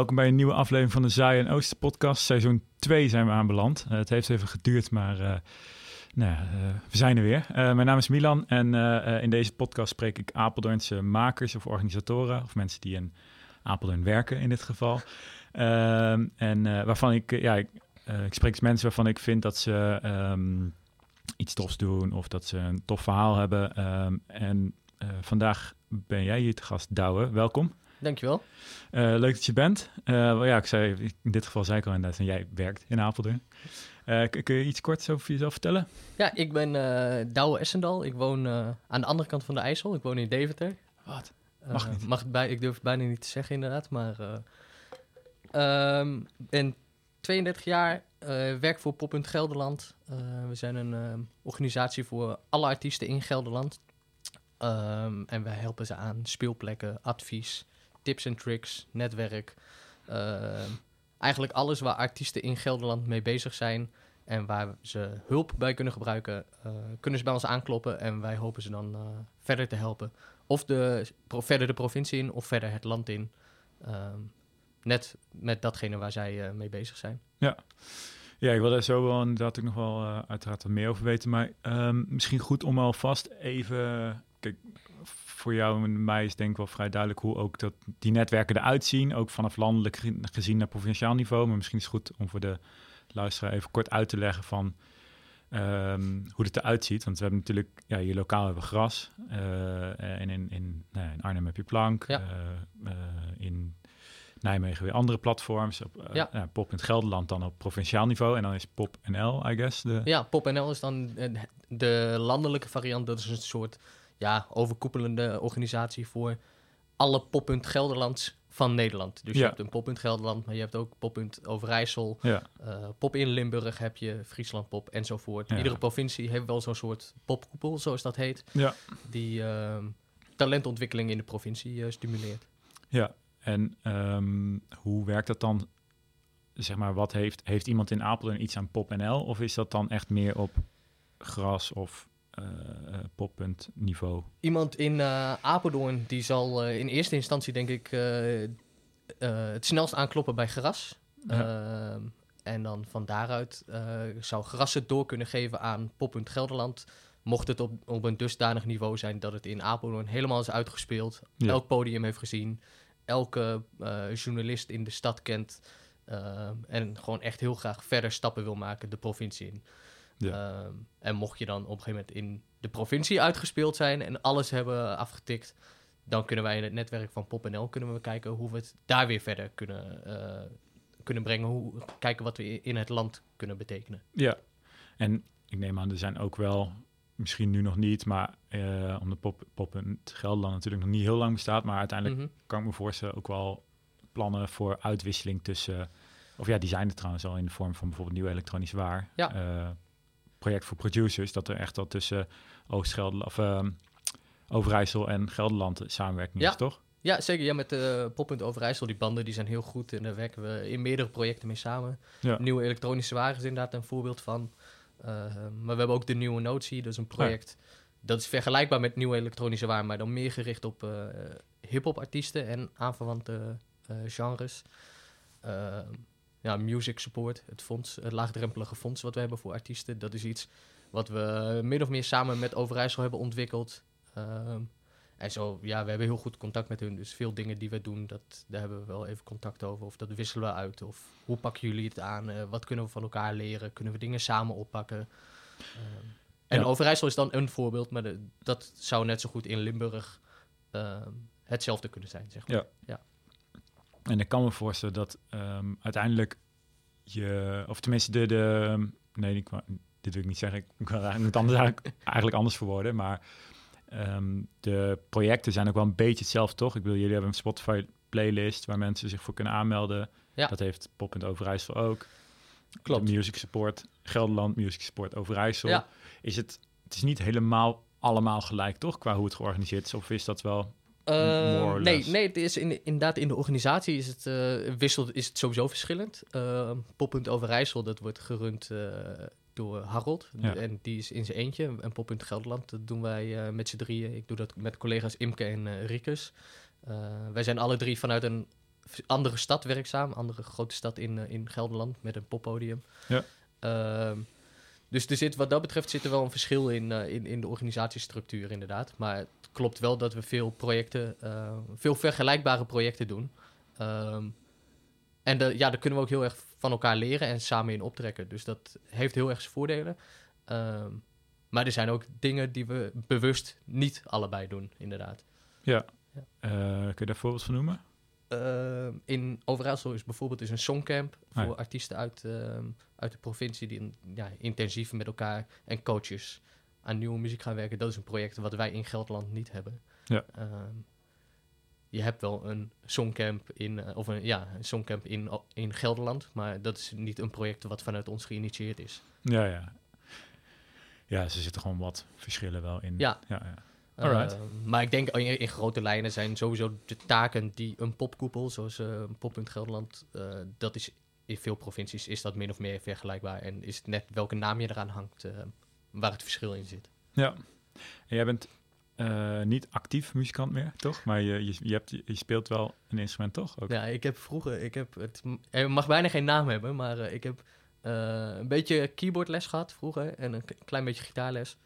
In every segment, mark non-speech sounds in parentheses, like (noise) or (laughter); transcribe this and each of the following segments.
Welkom bij een nieuwe aflevering van de Zaai en Oosten podcast. Seizoen 2 zijn we aanbeland. Uh, het heeft even geduurd, maar uh, nou, uh, we zijn er weer. mijn naam is Milan en in deze podcast spreek ik Apeldoornse makers of organisatoren... of mensen die in Apeldoorn werken in dit geval. Ehm, en waarvan ik, ja, ik, spreek dus mensen waarvan ik vind dat ze um, iets tofs doen... of dat ze een tof verhaal hebben. Um, en vandaag ben jij hier te gast, Douwe. Welkom. Dankjewel. Uh, leuk dat je bent. Uh, ja, ik zei, in dit geval zei ik al inderdaad, en jij werkt in Apeldoorn. Uh, kun je iets kort over jezelf vertellen? Ja, ik ben uh, Douwe Essendal. Ik woon aan de andere kant van de IJssel. Ik woon in Deventer. Wat? Mag niet. Mag bij, ik durf het bijna niet te zeggen inderdaad, maar... um, ben 32 jaar, werk voor Pop Gelderland. we zijn een organisatie voor alle artiesten in Gelderland. Um, en wij helpen ze aan speelplekken, advies, tips en tricks, netwerk. Uh, eigenlijk alles waar artiesten in Gelderland mee bezig zijn en waar ze hulp bij kunnen gebruiken, uh, kunnen ze bij ons aankloppen en wij hopen ze dan uh, verder te helpen. Of de, verder de provincie in of verder het land in. Um, net met datgene waar zij uh, mee bezig zijn. Ja. Ja, ik wil daar zo wel inderdaad ook nog wel uiteraard wat meer over weten. Maar um, misschien goed om alvast even... Kijk, voor jou en mij is denk ik wel vrij duidelijk hoe ook dat die netwerken eruit zien. Ook vanaf landelijk gezien naar provinciaal niveau. Maar misschien is het goed om voor de luisteraar even kort uit te leggen van um, hoe het eruit ziet. Want we hebben natuurlijk, ja, hier lokaal hebben we gras. Uh, en in, in, nou, in Arnhem heb je plank. Ja. Uh, in Nijmegen weer andere platforms. Op, ja. Nou, Pop in het Gelderland dan op provinciaal niveau. En dan is Pop NL, I guess. De... Ja, Pop NL is dan de landelijke variant. Dat is een soort ja, overkoepelende organisatie voor alle poppunt Gelderlands van Nederland. Dus je hebt een poppunt Gelderland, maar je hebt ook poppunt Overijssel. Ja. Uh, pop in Limburg heb je, Friesland pop enzovoort. Iedere provincie heeft wel zo'n soort popkoepel, zoals dat heet. Ja. Die uh, talentontwikkeling in de provincie uh, stimuleert. Ja, en um, hoe werkt dat dan? Zeg maar, wat heeft, heeft iemand in Apeldoorn iets aan Pop NL? Of is dat dan echt meer op gras of poppunt niveau. Iemand in uh, Apeldoorn die zal in eerste instantie denk ik het snelst aankloppen bij gras. Ja. En dan van daaruit zou gras het door kunnen geven aan poppunt Gelderland. Mocht het op, op een dusdanig niveau zijn dat het in Apeldoorn helemaal is uitgespeeld. Elk podium heeft gezien. Elke journalist in de stad kent. En gewoon echt heel graag verder stappen wil maken de provincie in. Ja. Um, en mocht je dan op een gegeven moment in de provincie uitgespeeld zijn en alles hebben afgetikt, dan kunnen wij in het netwerk van PopNL kunnen we kijken hoe we het daar weer verder kunnen, uh, kunnen brengen. Hoe, kijken wat we in het land kunnen betekenen. Ja, en ik neem aan, er zijn ook wel, misschien nu nog niet, maar uh, omdat Pop, Pop in Gelderland natuurlijk nog niet heel lang bestaat, maar uiteindelijk mm -hmm. kan ik me voorstellen ook wel plannen voor uitwisseling tussen, of ja, die zijn er trouwens al in de vorm van bijvoorbeeld nieuwe elektronische waar. Ja. Uh, project voor producers, dat er echt al tussen Oost-Gelderland of uh, Overijssel en Gelderland samenwerking ja. is, toch? Ja, zeker. Ja, met uh, Poppunt Overijssel, die banden die zijn heel goed en daar werken we in meerdere projecten mee samen. Ja. Nieuwe elektronische wagens is inderdaad een voorbeeld van. Uh, maar we hebben ook de nieuwe Notie, dus een project. Ja. Dat is vergelijkbaar met nieuwe elektronische waren, maar dan meer gericht op uh, hip-hop artiesten en aanverwante genres ja, music support, het fonds, het laagdrempelige fonds wat we hebben voor artiesten. Dat is iets wat we min of meer samen met Overijssel hebben ontwikkeld. Um, en zo, ja, we hebben heel goed contact met hun. Dus veel dingen die we doen, dat, daar hebben we wel even contact over. Of dat wisselen we uit. Of hoe pakken jullie het aan? Uh, wat kunnen we van elkaar leren? Kunnen we dingen samen oppakken? Um, en ja. Overijssel is dan een voorbeeld, maar de, dat zou net zo goed in Limburg uh, hetzelfde kunnen zijn, zeg maar. Ja. ja. En ik kan me voorstellen dat um, uiteindelijk je, of tenminste de, de nee, ik, dit wil ik niet zeggen, ik moet het anders eigenlijk, eigenlijk anders verwoorden, maar um, de projecten zijn ook wel een beetje hetzelfde, toch? Ik bedoel, jullie hebben een Spotify playlist waar mensen zich voor kunnen aanmelden. Ja. Dat heeft Pop in Overijssel ook. Klopt. De music Support, Gelderland Music Support Overijssel. Ja. Is het, het is niet helemaal allemaal gelijk, toch? Qua hoe het georganiseerd is, of is dat wel uh, nee, nee, het is in, inderdaad in de organisatie is het, uh, wisselt, is het sowieso verschillend. Uh, Poppunt Overijssel, dat wordt gerund door Harold. Ja. En die is in zijn eentje. En Poppunt Gelderland, dat doen wij met z'n drieën. Ik doe dat met collega's Imke en Rikus. wij zijn alle drie vanuit een andere stad werkzaam, andere grote stad in, in Gelderland met een poppodium. Ja. Dus er zit, wat dat betreft zit er wel een verschil in, in, in de organisatiestructuur, inderdaad. Maar het klopt wel dat we veel projecten, veel vergelijkbare projecten doen. Ehm, en de, ja, daar kunnen we ook heel erg van elkaar leren en samen in optrekken. Dus dat heeft heel erg zijn voordelen. Ehm, maar er zijn ook dingen die we bewust niet allebei doen, inderdaad. Ja. ja. Uh, kun je daar voorbeeld van noemen? Uh, in Overijssel is bijvoorbeeld is een songcamp ah, voor artiesten uit, uh, uit de provincie die ja, intensief met elkaar en coaches aan nieuwe muziek gaan werken. Dat is een project wat wij in Gelderland niet hebben. Ja je hebt wel een songcamp in, uh, of een, ja, een songcamp in, in Gelderland, maar dat is niet een project wat vanuit ons geïnitieerd is. Ja, ja. Ja, ze zitten gewoon wat verschillen wel in. Ja. ja, ja. Alright. Uh, maar ik denk in, in, grote lijnen zijn sowieso de taken die een popkoepel, zoals uh, Poppunt Gelderland, dat is in veel provincies is dat min of meer vergelijkbaar. En is het net welke naam je eraan hangt, waar het verschil in zit. Ja. En jij bent uh, niet actief muzikant meer, toch? Maar je, je, je, hebt, je speelt wel een instrument, toch? Ook? Ja, ik heb vroeger, ik heb, het mag bijna geen naam hebben, maar uh, ik heb een beetje keyboardles gehad vroeger en een klein beetje gitaarles.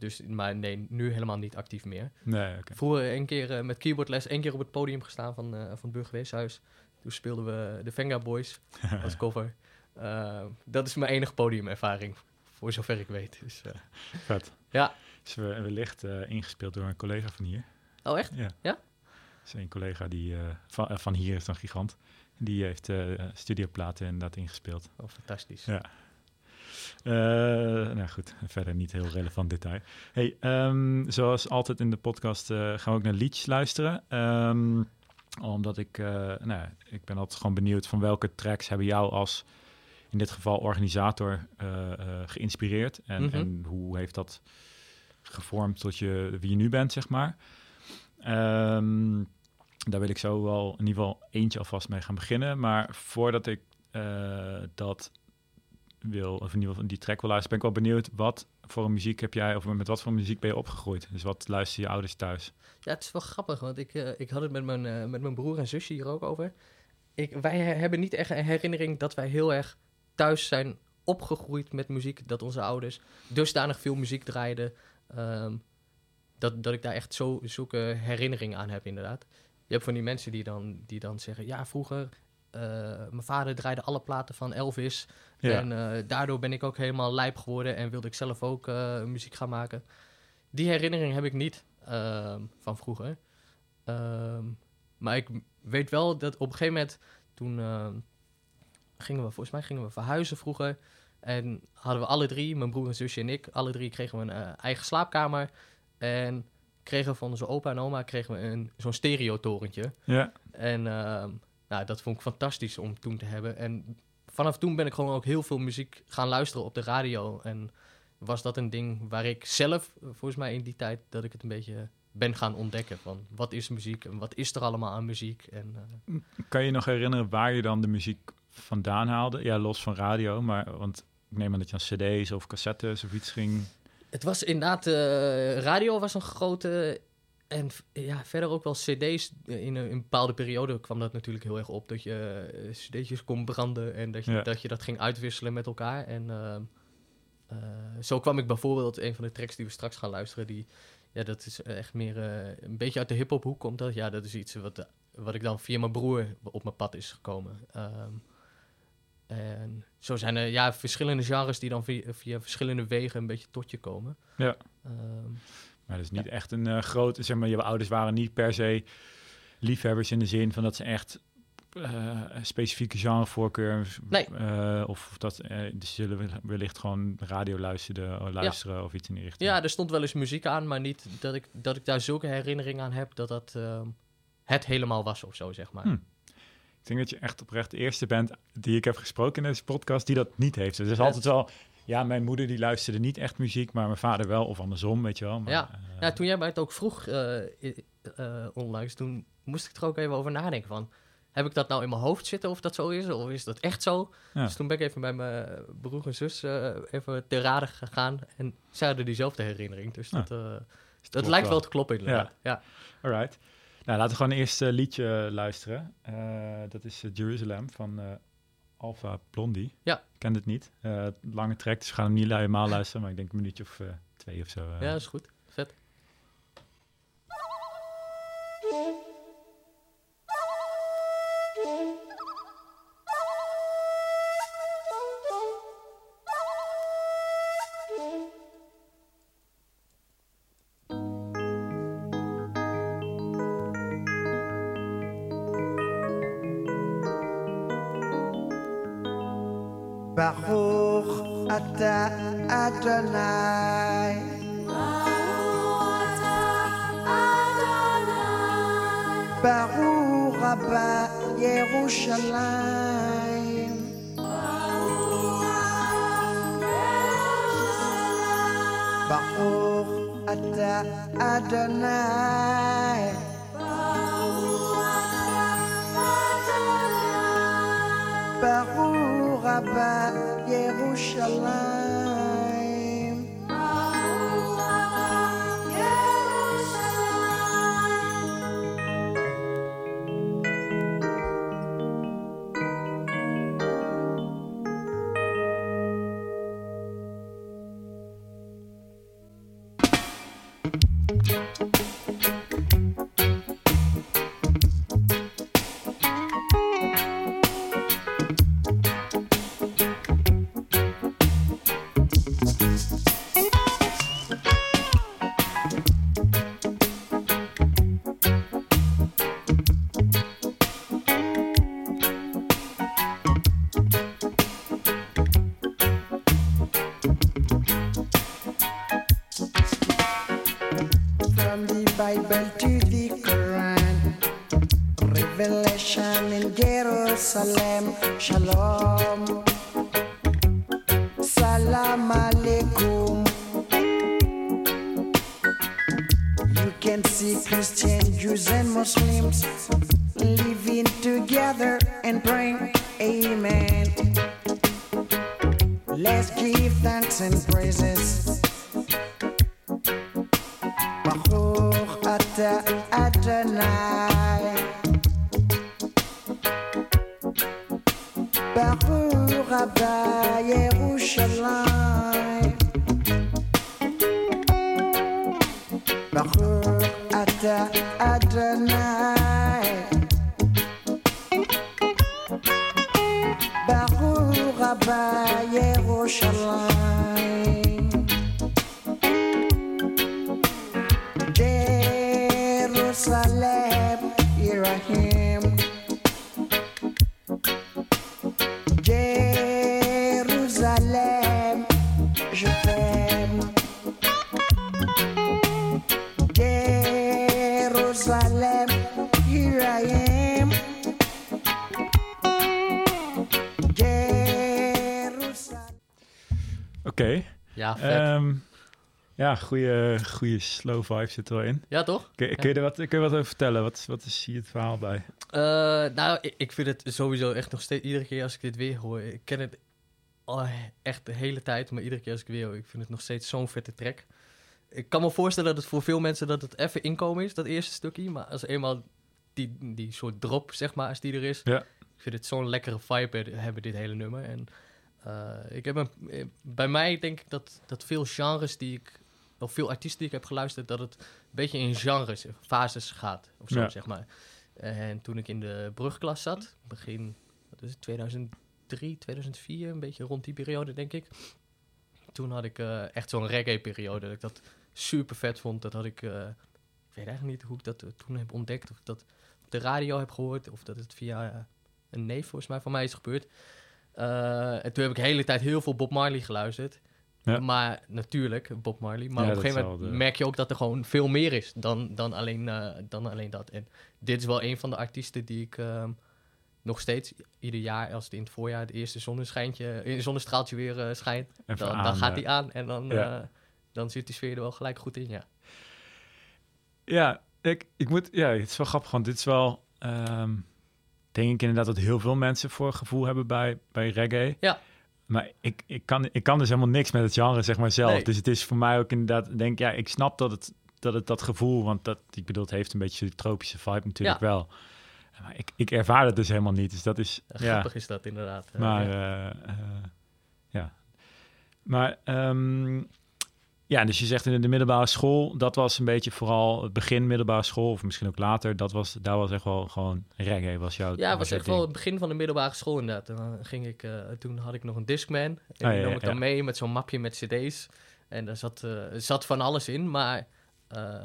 Dus, maar nee, nu helemaal niet actief meer. Nee, okay. Vroeger een keer met keyboardles, één keer op het podium gestaan van, van het Burgerweeshuis. Toen speelden we de Venga Boys (laughs) als cover. dat is mijn enige podiumervaring, voor zover ik weet. Dus, (laughs) Vet. Ja. Is wellicht uh, ingespeeld door een collega van hier. Oh, echt? Ja. ja? Is een collega die uh, van, uh, van hier is een gigant. Die heeft studioplaten inderdaad ingespeeld. Oh, fantastisch. Ja. Nou goed, verder niet heel relevant detail. Hey, um, zoals altijd in de podcast gaan we ook naar liedjes luisteren. Um, omdat ik, nou, ik ben altijd gewoon benieuwd van welke tracks hebben jou als, in dit geval organisator, geïnspireerd. En, mm -hmm. en hoe heeft dat gevormd tot je, wie je nu bent, zeg maar. Um, daar wil ik zo wel in ieder geval eentje alvast mee gaan beginnen. Maar voordat ik uh, dat wil, of in ieder geval die track wil luisteren, ben ik wel benieuwd wat voor muziek heb jij, of met wat voor muziek ben je opgegroeid? Dus wat luisteren je ouders thuis? Ja, het is wel grappig, want ik, uh, ik had het met mijn, uh, met mijn broer en zusje hier ook over. Ik, wij hebben niet echt een herinnering dat wij heel erg thuis zijn opgegroeid met muziek. Dat onze ouders dusdanig veel muziek draaiden Ehm, dat, dat ik daar echt zo, zulke herinneringen aan heb, inderdaad. Je hebt van die mensen die dan, die dan zeggen: Ja, vroeger, uh, mijn vader draaide alle platen van Elvis. En uh, daardoor ben ik ook helemaal lijp geworden en wilde ik zelf ook uh, muziek gaan maken. Die herinnering heb ik niet ehm, van vroeger. Um, maar ik weet wel dat op een gegeven moment, toen gingen we, volgens mij gingen we verhuizen vroeger. En hadden we alle drie, mijn broer en zusje en ik, alle drie kregen we een eigen slaapkamer. En kregen we van onze opa en oma kregen we een, zo'n stereotorentje. Ja. En nou, dat vond ik fantastisch om toen te hebben. En vanaf toen ben ik gewoon ook heel veel muziek gaan luisteren op de radio. En was dat een ding waar ik zelf, volgens mij in die tijd, dat ik het een beetje ben gaan ontdekken. Van wat is muziek en wat is er allemaal aan muziek. En, uh... Kan je nog herinneren waar je dan de muziek vandaan haalde? Ja, los van radio, maar want ik neem aan dat je aan cd's of cassettes of iets ging... Het was inderdaad, uh, radio was een grote... En ja, verder ook wel cd's. In een, bepaalde periode kwam dat natuurlijk heel erg op. Dat je uh, cd'tjes kon branden en dat je, ja. dat je dat ging uitwisselen met elkaar. En uh, zo kwam ik bijvoorbeeld, een van de tracks die we straks gaan luisteren... die ja, dat is echt meer een beetje uit de hip-hop hoek komt dat. Ja, dat is iets wat, wat ik dan via mijn broer op mijn pad is gekomen. Um, en zo zijn er ja, verschillende genres die dan via, via verschillende wegen een beetje tot je komen. Ja. Um, maar dat is niet echt een uh, grote, zeg maar, je ouders waren niet per se liefhebbers in de zin van dat ze echt uh, specifieke genrevoorkeur nee. Uh, of dat uh, ze zullen wellicht gewoon radio luisteren, luisteren ja. of iets in die richting. Ja, er stond wel eens muziek aan, maar niet dat ik, dat ik daar zulke herinnering aan heb dat dat ehm, het helemaal was of zo, zeg maar. Hm. Ik denk dat je echt oprecht de eerste bent die ik heb gesproken in deze podcast die dat niet heeft. Dus er is altijd wel... Ja, mijn moeder die luisterde niet echt muziek, maar mijn vader wel, of andersom, weet je wel. Maar, ja. Uh, ja, toen jij mij het ook vroeg uh, uh, onlangs, toen moest ik er ook even over nadenken van... Heb ik dat nou in mijn hoofd zitten of dat zo is? Of is dat echt zo? Ja. Dus toen ben ik even bij mijn broer en zus even te raden gegaan. En zij hadden diezelfde herinnering. Dus dat, dat lijkt wel. te kloppen inderdaad. Ja. ja. Alright. Nou, laten we gewoon eerst een liedje luisteren. dat is Jerusalem van Alpha Blondie. Ja. Ik ken het niet. lange track, dus we gaan hem niet helemaal luisteren, maar ik denk een minuutje of twee of zo. ja, is goed. Vet. Ata Adonai. Baruch Rabba Yerushalayim. Baruch Ata Adonai. Baruch Yerushalayim. shalom. Ja, goede, goede slow vibe zit er wel in. Ja, toch? Kun, kun je er wat, kun je wat over vertellen? Wat, wat is hier het verhaal bij? Uh, nou, ik, ik, vind het sowieso echt nog steeds... Iedere keer als ik dit weer hoor... Ik ken het al echt de hele tijd, maar iedere keer als ik weer hoor... Ik vind het nog steeds zo'n vette track. Ik kan me voorstellen dat het voor veel mensen dat het even inkomen is, dat eerste stukje. Maar als eenmaal die, die soort drop, zeg maar, als die er is... Ja. Ik vind het zo'n lekkere vibe hebben, dit hele nummer. En uh, ik heb een, eh, bij mij denk ik dat, dat veel genres die ik of veel artiesten die ik heb geluisterd, dat het een beetje in genres, fases gaat. Of zo, zeg maar. En toen ik in de brugklas zat, begin wat is het, 2003, 2004, een beetje rond die periode, denk ik. Toen had ik uh, echt zo'n reggae-periode. Dat ik dat super vet vond. Dat had ik. Uh, ik weet eigenlijk niet hoe ik dat toen heb ontdekt. Of ik dat op de radio heb gehoord. Of dat het via een neef volgens mij van mij is gebeurd. en toen heb ik de hele tijd heel veel Bob Marley geluisterd. Maar natuurlijk, Bob Marley. Maar op een gegeven moment merk je ook dat er gewoon veel meer is dan, dan, alleen, uh, dan alleen dat. En dit is wel een van de artiesten die ik um, nog steeds ieder jaar, als het in het voorjaar het eerste zonneschijntje, een zonnestraaltje weer uh, schijnt, dan, dan, gaat hij aan en dan, uh, dan zit die sfeer er wel gelijk goed in, ja. Ja, ik, ik moet, ja, het is wel grappig, want dit is wel, um, denk ik inderdaad dat heel veel mensen voor gevoel hebben bij, bij reggae. Ja. Maar ik, ik, kan, ik kan dus helemaal niks met het genre, zeg maar, zelf. Dus het is voor mij ook inderdaad, denk ja, ik snap dat het dat het dat gevoel, want dat, ik bedoel, het heeft een beetje de tropische vibe natuurlijk wel. Maar ik, ik ervaar het dus helemaal niet. Dus dat is. Ja, grappig is dat inderdaad. Maar ja. ja. Maar um, ja, dus je zegt in de middelbare school, dat was een beetje vooral het begin middelbare school, of misschien ook later, dat was, daar was echt wel gewoon reggae, was jouw Ja, was echt wel het begin van de middelbare school inderdaad. Toen, ging ik, uh, toen had ik nog een Discman, en oh, die nam ik dan mee met zo'n mapje met cd's. En daar zat, uh, zat van alles in, maar uh,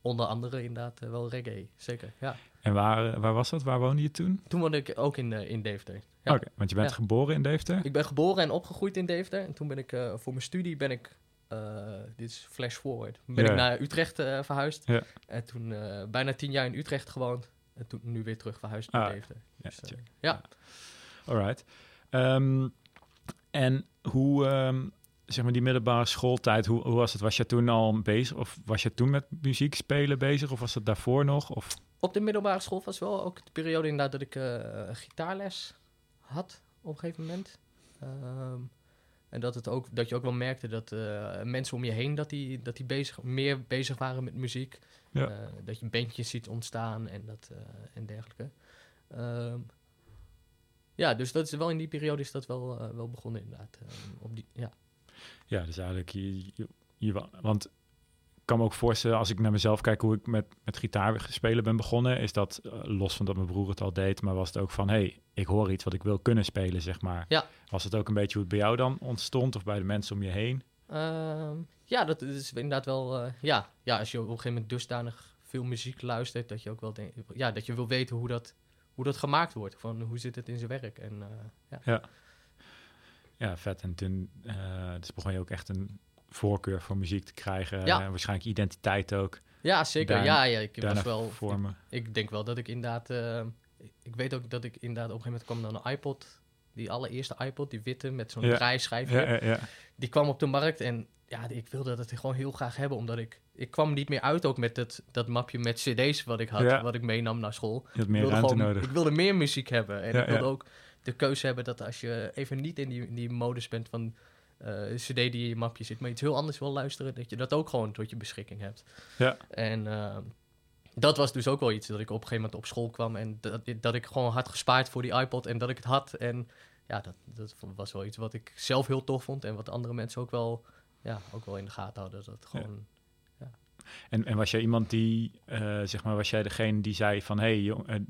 onder andere inderdaad wel reggae, zeker, ja. En waar, waar was dat? Waar woonde je toen? Toen woonde ik ook in, in Deventer. Ja. Oké, want je bent geboren in Deventer? Ik ben geboren en opgegroeid in Deventer. En toen ben ik voor mijn studie ben ik dit is flash forward. Ben ik naar Utrecht uh, verhuisd. Ja. En toen uh, bijna tien jaar in Utrecht gewoond. En toen nu weer terug verhuisd naar ah. Dus, ja. Alright. Um, en hoe, um, zeg maar die middelbare schooltijd, hoe, hoe was het? Was je toen al bezig? Of was je toen met muziek spelen bezig? Of was dat daarvoor nog? Of? Op de middelbare school was wel ook de periode inderdaad dat ik gitaarles had op een gegeven moment. Um, en dat, het ook, dat je ook wel merkte dat uh, mensen om je heen dat die, dat die bezig, meer bezig waren met muziek. Ja. Uh, dat je bandjes ziet ontstaan en, dat, uh, en dergelijke. Um, ja, dus dat is wel in die periode is dat wel, wel begonnen inderdaad. op die, ja. ja, dus eigenlijk je, je, je, want kan me ook voorstellen, als ik naar mezelf kijk hoe ik met, met gitaar spelen ben begonnen, is dat uh, los van dat mijn broer het al deed, maar was het ook van, hey, ik hoor iets wat ik wil kunnen spelen, zeg maar. Ja. Was het ook een beetje hoe het bij jou dan ontstond of bij de mensen om je heen? Uh, ja, dat is inderdaad wel, uh, ja. ja, als je op een gegeven moment dusdanig veel muziek luistert, dat je ook wel denkt, ja, dat je wil weten hoe dat, hoe dat gemaakt wordt, van hoe zit het in zijn werk en ja. ja. Ja, vet. En toen dus begon je ook echt een voorkeur voor muziek te krijgen. Ja. En waarschijnlijk identiteit ook. Ja, zeker. ja, ja, ik was wel. Vormen. Ik, ik, denk wel dat ik inderdaad. Uh, ik weet ook dat ik inderdaad op een gegeven moment kwam dan een iPod. Die allereerste iPod, die witte met zo'n ja. draaischijfje. Ja, die kwam op de markt en ja, ik wilde dat gewoon heel graag hebben, omdat ik ik kwam niet meer uit ook met het, dat mapje met cd's wat ik had, wat ik meenam naar school. Je had meer ruimte gewoon, nodig. Ik wilde meer muziek hebben en ik wilde ook de keuze hebben dat als je even niet in die, in die modus bent van uh, cd die in je mapje zit, maar iets heel anders wil luisteren, dat je dat ook gewoon tot je beschikking hebt. Ja. En uh, dat was dus ook wel iets dat ik op een gegeven moment op school kwam en dat, dat ik gewoon had gespaard voor die iPod en dat ik het had. En ja, dat, dat was wel iets wat ik zelf heel tof vond en wat andere mensen ook wel, ja, ook wel in de gaten hadden. Dat gewoon, ja. En, en was jij iemand die, uh, zeg maar, was jij degene die zei van, hé, hey,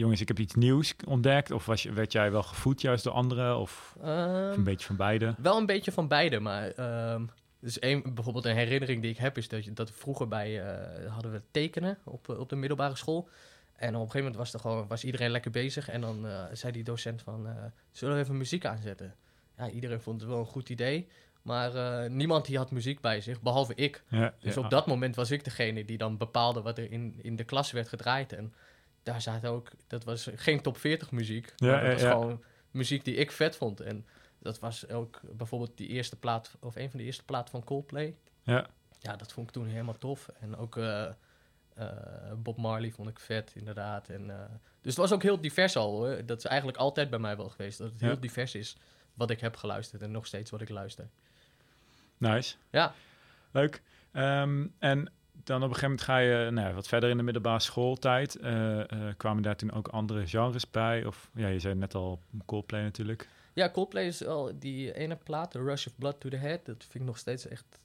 jongens, ik heb iets nieuws ontdekt? Of was je, werd jij wel gevoed juist door anderen? Of, um, een ehm, beetje van beide? Wel een beetje van beide, maar... Um, dus een, bijvoorbeeld een herinnering die ik heb is dat, je, dat vroeger bij uh, hadden we tekenen op, op de middelbare school. En op een gegeven moment was, er gewoon, was iedereen lekker bezig. En dan uh, zei die docent van, uh, zullen we even muziek aanzetten? Ja, iedereen vond het wel een goed idee. Maar niemand die had muziek bij zich, behalve ik. Ja, dus op dat moment was ik degene die dan bepaalde wat er in, in de klas werd gedraaid. En daar zaten ook, dat was geen top 40 muziek. Ja, maar dat was gewoon muziek die ik vet vond. En dat was ook bijvoorbeeld die eerste plaat, of een van de eerste platen van Coldplay. Ja. Ja, dat vond ik toen helemaal tof. En ook uh, uh, Bob Marley vond ik vet, inderdaad. En, uh, dus het was ook heel divers al hoor. Dat is eigenlijk altijd bij mij wel geweest. Dat het heel divers is wat ik heb geluisterd en nog steeds wat ik luister. Nice. Ja. Leuk. Um, en dan op een gegeven moment ga je nou, wat verder in de middelbare schooltijd. Uh, uh, kwamen daar toen ook andere genres bij? Of ja, je zei net al Coldplay natuurlijk. Ja, Coldplay is al die ene plaat, The Rush of Blood to the Head. Dat vind ik nog steeds echt...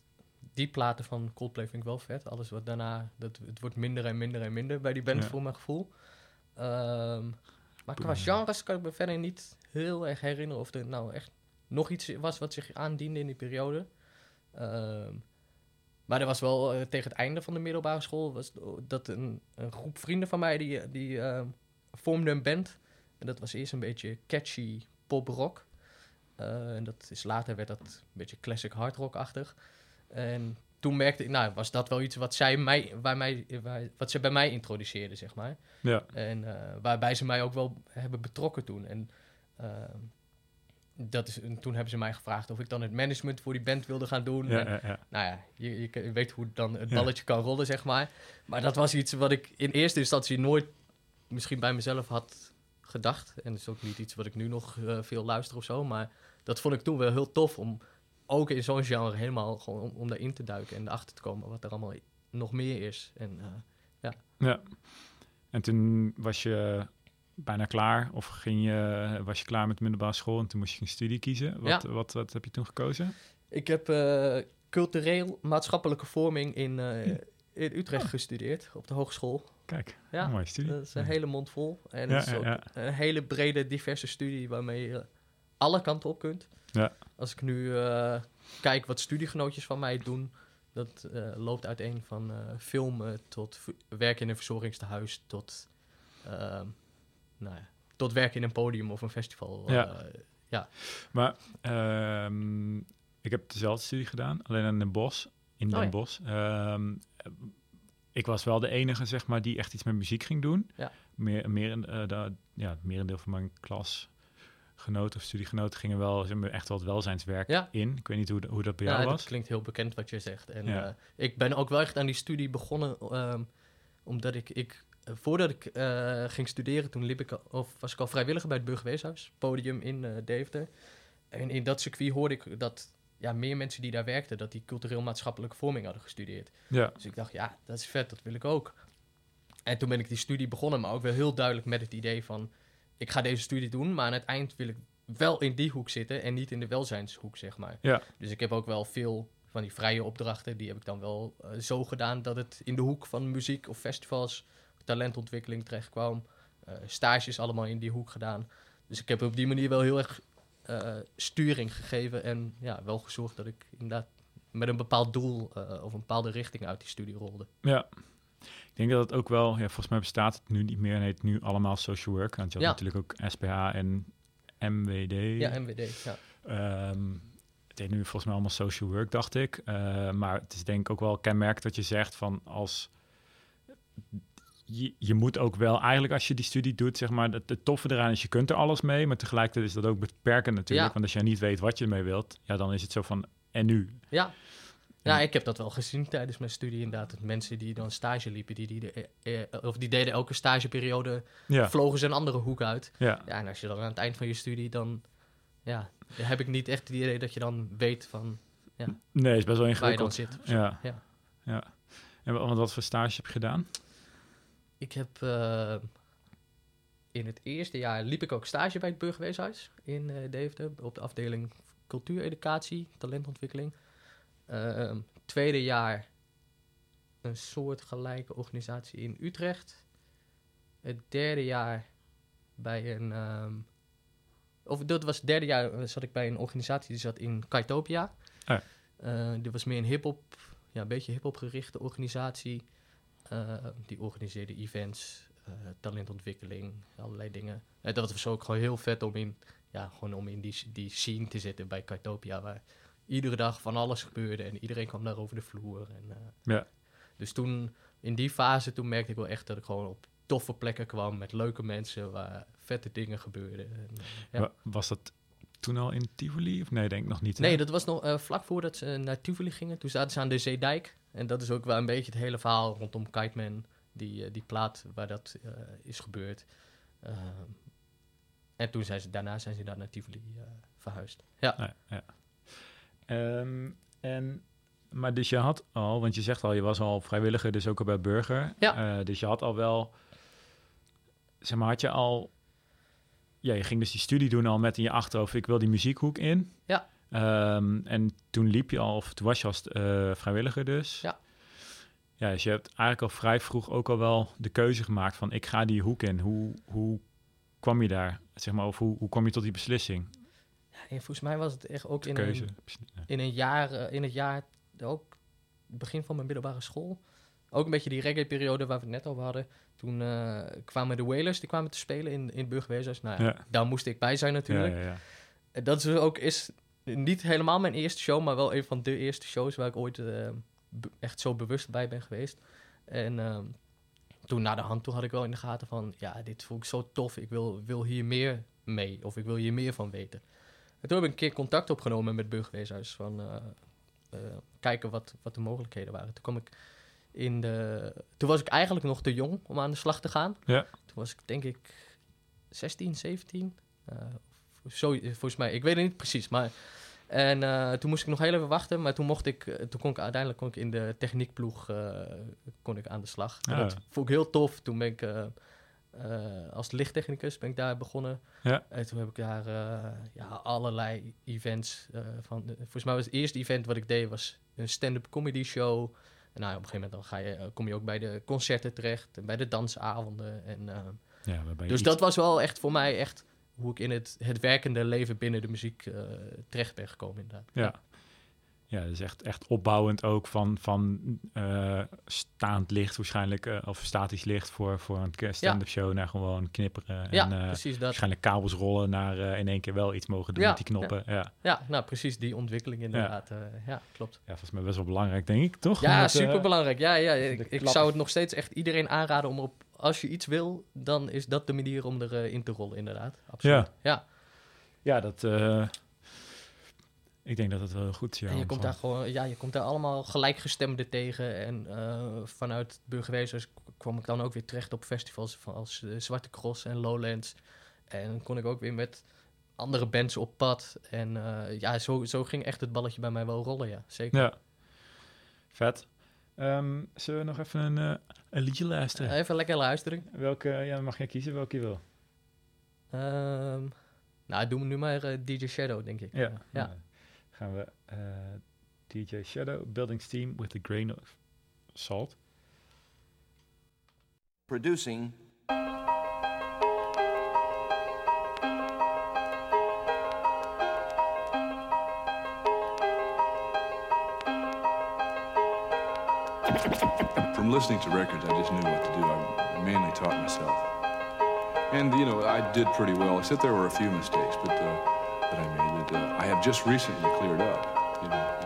Die platen van Coldplay vind ik wel vet. Alles wat daarna... Dat, het wordt minder en minder en minder bij die band, voor mijn gevoel. Um, maar qua genres kan ik me verder niet heel erg herinneren... of er nou echt nog iets was wat zich aandiende in die periode. Um, maar er was wel uh, tegen het einde van de middelbare school... Was dat een, een groep vrienden van mij die, die uh, vormden een band. En dat was eerst een beetje catchy pop-rock. Uh, en dat is, later werd dat een beetje classic hard rock-achtig. En toen merkte ik, nou, was dat wel iets wat zij mij, bij mij, wat ze bij mij introduceerden, zeg maar. Ja. En waarbij ze mij ook wel hebben betrokken toen. En dat is, toen hebben ze mij gevraagd of ik dan het management voor die band wilde gaan doen. Ja, ja, ja. Nou ja, je, je, weet hoe dan het balletje kan rollen, zeg maar. Maar dat was iets wat ik in eerste instantie nooit misschien bij mezelf had gedacht. En dat is ook niet iets wat ik nu nog uh, veel luister of zo. Maar dat vond ik toen wel heel tof om ook in zo'n genre helemaal gewoon om, om daarin te duiken en erachter te komen wat er allemaal nog meer is. En, ja. ja. En toen was je bijna klaar of ging je, was je klaar met middelbare school en toen moest je een studie kiezen. Wat, wat, wat, heb je toen gekozen? Ik heb cultureel maatschappelijke vorming in, in Utrecht gestudeerd, op de hogeschool. Kijk, ja, mooie studie. Dat is een hele mond vol. En ja, is ook een hele brede, diverse studie waarmee je alle kanten op kunt. Ja. Als ik nu uh, kijk wat studiegenootjes van mij doen, dat uh, loopt uiteen van uh, filmen tot werken in een verzorgingstehuis tot, ehm, nou ja, tot werken in een podium of een festival. Ja. ja. Maar ehm, ik heb dezelfde studie gedaan, alleen in Den Bosch. In Den oh, Bosch. Ehm, ik was wel de enige, zeg maar, die echt iets met muziek ging doen. Ja. Meer, meer, uh, de, ja, merendeel van mijn klasgenoten of studiegenoten gingen wel zeg maar, echt wel het welzijnswerk ja. in. Ik weet niet hoe, hoe dat bij jou was. dat klinkt heel bekend wat je zegt. En ja. uh, ik ben ook wel echt aan die studie begonnen, um, omdat ik, ik voordat ik ging studeren, toen liep ik, of was ik al vrijwilliger bij het Burgerweeshuis, podium in Deventer. En in dat circuit hoorde ik dat ja, meer mensen die daar werkten, dat die cultureel-maatschappelijke vorming hadden gestudeerd. Ja. Dus ik dacht, ja, dat is vet, dat wil ik ook. En toen ben ik die studie begonnen, maar ook wel heel duidelijk met het idee van... ik ga deze studie doen, maar aan het eind wil ik wel in die hoek zitten... en niet in de welzijnshoek, zeg maar. Ja. Dus ik heb ook wel veel van die vrije opdrachten... die heb ik dan wel uh, zo gedaan dat het in de hoek van muziek of festivals... talentontwikkeling terecht kwam. Uh, stages allemaal in die hoek gedaan. Dus ik heb op die manier wel heel erg uh, sturing gegeven en ja, wel gezorgd dat ik inderdaad met een bepaald doel uh, of een bepaalde richting uit die studie rolde. Ja, ik denk dat het ook wel, ja, volgens mij bestaat het nu niet meer en heet nu allemaal social work. Want je had natuurlijk ook SPH en MWD. Ja, MWD, ja. Um, het heet nu volgens mij allemaal social work, dacht ik. Uh, maar het is denk ik ook wel kenmerk dat je zegt van als je, je, moet ook wel eigenlijk als je die studie doet, zeg maar, het, het, toffe eraan is je kunt er alles mee, maar tegelijkertijd is dat ook beperkend natuurlijk. Want als jij niet weet wat je ermee wilt, ja, dan is het zo van, en nu? Ja. Ja, ik heb dat wel gezien tijdens mijn studie inderdaad. Dat mensen die dan stage liepen, die, die, eh, eh, of die deden elke stageperiode, ja. vlogen ze een andere hoek uit. Ja. ja, en als je dan aan het eind van je studie, dan ja, heb ik niet echt het idee dat je dan weet van... Ja, nee, is best wel ingewikkeld. Waar je dan zit. Ja. ja. ja. En wat voor stage heb je gedaan? Ik heb uh, in het eerste jaar liep ik ook stage bij het Burgerweeshuis in uh, Deventer op de afdeling cultuureducatie, talentontwikkeling. Uh, tweede jaar een soortgelijke organisatie in Utrecht. Het derde jaar bij een. Um, of dat was het derde jaar zat ik bij een organisatie die zat in Kaitopia. Oh. Uh, dit was meer een hip-hop, ja, een beetje hip-hop gerichte organisatie. Eh, die organiseerde events, uh, talentontwikkeling, allerlei dingen. En dat was ook gewoon heel vet om in, ja, gewoon om in die, die scene te zitten bij Kartopia, waar iedere dag van alles gebeurde en iedereen kwam daar over de vloer. En, ja. Dus toen, in die fase, toen merkte ik wel echt dat ik gewoon op toffe plekken kwam met leuke mensen waar vette dingen gebeurden. En, ja. Was dat toen al in Tivoli? Of nee, denk ik nog niet. Nee, dat was nog uh, vlak voordat ze naar Tivoli gingen. Toen zaten ze aan de Zeedijk. En dat is ook wel een beetje het hele verhaal rondom Kiteman. Die, uh, die plaat waar dat uh, is gebeurd. Ehm, en toen zijn ze, daarna zijn ze daar naar Tivoli verhuisd. Ja. ja, ja. Um, en, maar dus je had al, want je zegt al, je was al vrijwilliger, dus ook al bij Burger. Ja. dus je had al wel, zeg maar, had je al ja, je ging dus die studie doen al met in je achterhoofd, ik wil die muziekhoek in. Ja. Um, en toen liep je al, of toen was je als uh, vrijwilliger dus. Ja. Ja, dus je hebt eigenlijk al vrij vroeg ook al wel de keuze gemaakt van ik ga die hoek in. Hoe, hoe kwam je daar, zeg maar, of hoe, hoe kwam je tot die beslissing? Ja, volgens mij was het echt ook in een, in een jaar, uh, in het jaar, ook begin van mijn middelbare school. Ook een beetje die reggae-periode waar we het net over hadden. Toen uh, kwamen de Wailers, die kwamen te spelen in, in Burgerweeshuis. Nou ja, daar moest ik bij zijn natuurlijk. Ja, ja, dat is ook is niet helemaal mijn eerste show, maar wel een van de eerste shows waar ik ooit uh, echt zo bewust bij ben geweest. En uh, toen na de hand, toen had ik wel in de gaten van, ja, dit voel ik zo tof. Ik wil, wil hier meer mee, of ik wil hier meer van weten. En toen heb ik een keer contact opgenomen met het Burgerweeshuis van uh, kijken wat, wat de mogelijkheden waren. Toen kwam ik in de... Toen was ik eigenlijk nog te jong om aan de slag te gaan. Ja. Toen was ik denk ik 16, 17. Zo, volgens mij, ik weet het niet precies, maar... En uh, toen moest ik nog heel even wachten, maar toen mocht ik, toen kon ik uiteindelijk kon ik in de techniekploeg uh, kon ik aan de slag. Ja. Dat vond ik heel tof. Toen ben ik uh, als lichttechnicus ben ik daar begonnen. Ja. En toen heb ik daar ja, allerlei events van. volgens mij was het eerste event wat ik deed was een stand-up comedy show. En nou, op een gegeven moment dan ga je, kom je ook bij de concerten terecht en bij de dansavonden. En, ja, dus dat was wel echt voor mij echt hoe ik in het, het werkende leven binnen de muziek uh, terecht ben gekomen inderdaad. Ja, ja dus echt, echt opbouwend ook van, van uh, staand licht waarschijnlijk, uh, of statisch licht voor, voor een stand-up show naar gewoon knipperen. Ja, en, precies dat. Waarschijnlijk kabels rollen naar in één keer wel iets mogen doen met die knoppen. Ja. Ja. nou precies die ontwikkeling inderdaad. Ja, ja klopt. Ja, volgens mij best wel belangrijk denk ik, toch? Ja, super belangrijk. Ja, ja, ik, ik zou het nog steeds echt iedereen aanraden om op als je iets wil, dan is dat de manier om erin uh, te rollen, inderdaad. Absoluut. Ja, ja. ja dat. Uh, ik denk dat het wel goed is. Ja, en je komt daar gewoon, ja, je komt daar allemaal gelijkgestemden tegen. En uh, vanuit burgemeesters kwam ik dan ook weer terecht op festivals als Zwarte Cross en Lowlands. En kon ik ook weer met andere bands op pad. En ja, zo, zo ging echt het balletje bij mij wel rollen, ja. Zeker. Ja. Vet. Um, zullen we nog even een, uh, een liedje luisteren? Even lekker luisteren. Welke, ja, mag jij kiezen welke je wil? Um, nou, doen we nu maar uh, DJ Shadow, denk ik. Ja. ja. Dan gaan we uh, DJ Shadow, Building Steam with a Grain of Salt. Producing Listening to records, I just knew what to do. I mainly taught myself. And, you know, I did pretty well, except there were a few mistakes but, uh, that I made that uh, I have just recently cleared up. You know.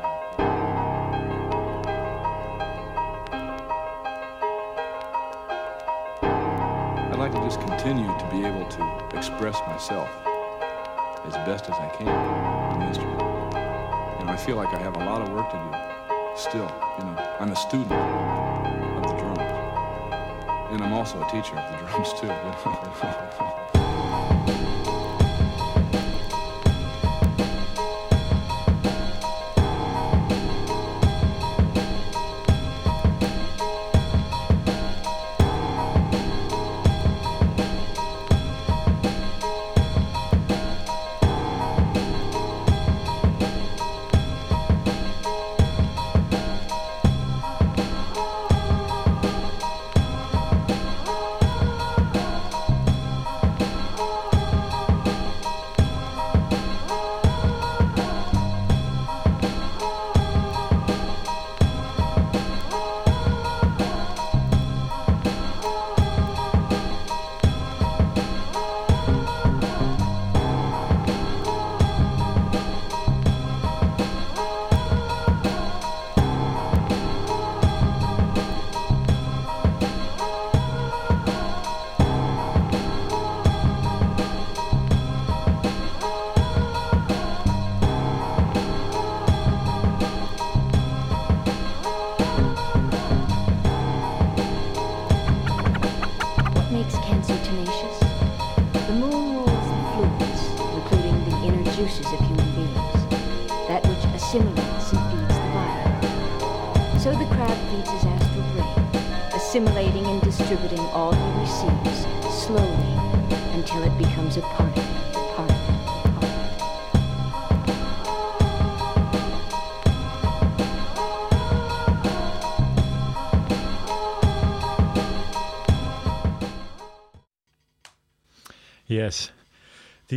I'd like to just continue to be able to express myself as best as I can in the instrument. And I feel like I have a lot of work to do still. You know, I'm a student and I'm also a teacher of the drums too. (laughs)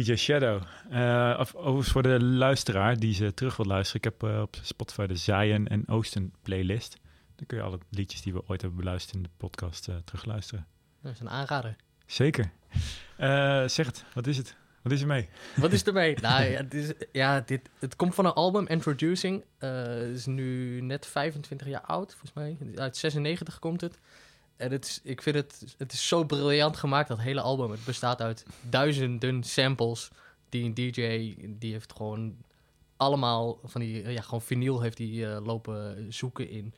DJ Shadow. Uh, of, overigens voor de luisteraar die ze terug wil luisteren. Ik heb uh, op Spotify de Zion en Oosten playlist. Dan kun je alle liedjes die we ooit hebben beluisterd in de podcast uh, terugluisteren. Dat is een aanrader. Zeker. zeg het, wat is het? Wat is er mee? Wat is er mee? (laughs) nou ja, het, is, ja dit, het komt van een album, Introducing. het is nu net 25 jaar oud, volgens mij. Uit 96 komt het. En het is, ik vind het, het is zo briljant gemaakt, dat hele album. Het bestaat uit duizenden samples die een DJ, die heeft gewoon allemaal van die, ja, gewoon vinyl heeft die uh, lopen zoeken in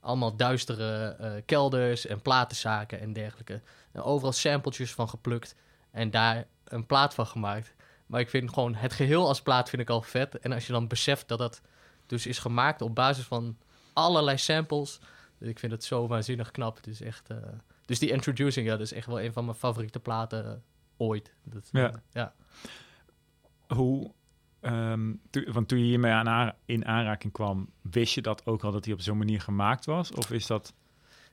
allemaal duistere uh, kelders en platenzaken en dergelijke. En overal sampletjes van geplukt en daar een plaat van gemaakt. Maar ik vind gewoon het geheel als plaat vind ik al vet. En als je dan beseft dat dat dus is gemaakt op basis van allerlei samples. Ik vind het zo waanzinnig knap. Het is echt... Uh, dus die Introducing, ja, dat is echt wel een van mijn favoriete platen ooit. Dat, ja. Ja. Hoe... Um, to, want toen je hiermee aan, in aanraking kwam, wist je dat ook al dat hij op zo'n manier gemaakt was? Of is dat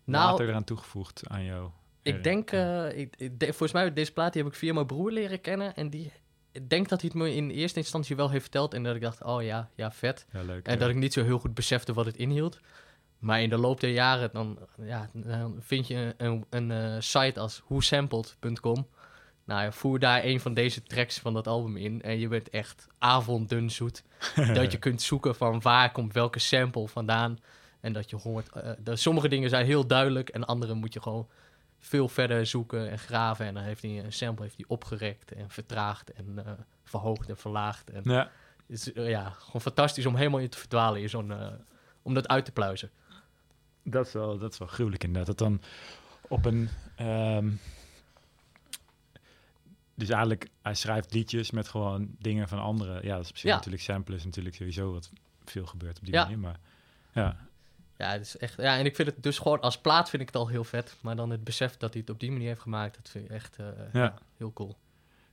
nou, later eraan toegevoegd aan jou? Ik denk, uh, ik, ik, volgens mij deze plaat die heb ik via mijn broer leren kennen. En die, ik denk dat hij het me in eerste instantie wel heeft verteld. En dat ik dacht, oh ja, ja, vet. Ja, leuk, en dat ik niet zo heel goed besefte wat het inhield. Maar in de loop der jaren, dan, ja, dan vind je een, een, een uh, site als whosampled.com. Nou ja, voer daar een van deze tracks van dat album in. En je bent echt avonddun zoet. (laughs) dat je kunt zoeken van waar komt welke sample vandaan. En dat je hoort, uh, dat sommige dingen zijn heel duidelijk. En andere moet je gewoon veel verder zoeken en graven. En dan heeft hij een sample heeft hij opgerekt en vertraagd en uh, verhoogd en verlaagd. En ja. Het is uh, ja, gewoon fantastisch om helemaal in te verdwalen in zo'n, om dat uit te pluizen. Dat is wel, dat is wel gruwelijk inderdaad. Dat dan op een... Um, dus eigenlijk, hij schrijft liedjes met gewoon dingen van anderen. Ja, dat is misschien ja. natuurlijk samples natuurlijk sowieso wat veel gebeurt op die ja. manier. Maar ja, ja, het is echt, ja, en ik vind het dus gewoon als plaat vind ik het al heel vet. Maar dan het besef dat hij het op die manier heeft gemaakt, dat vind ik echt uh, ja. ja. heel cool.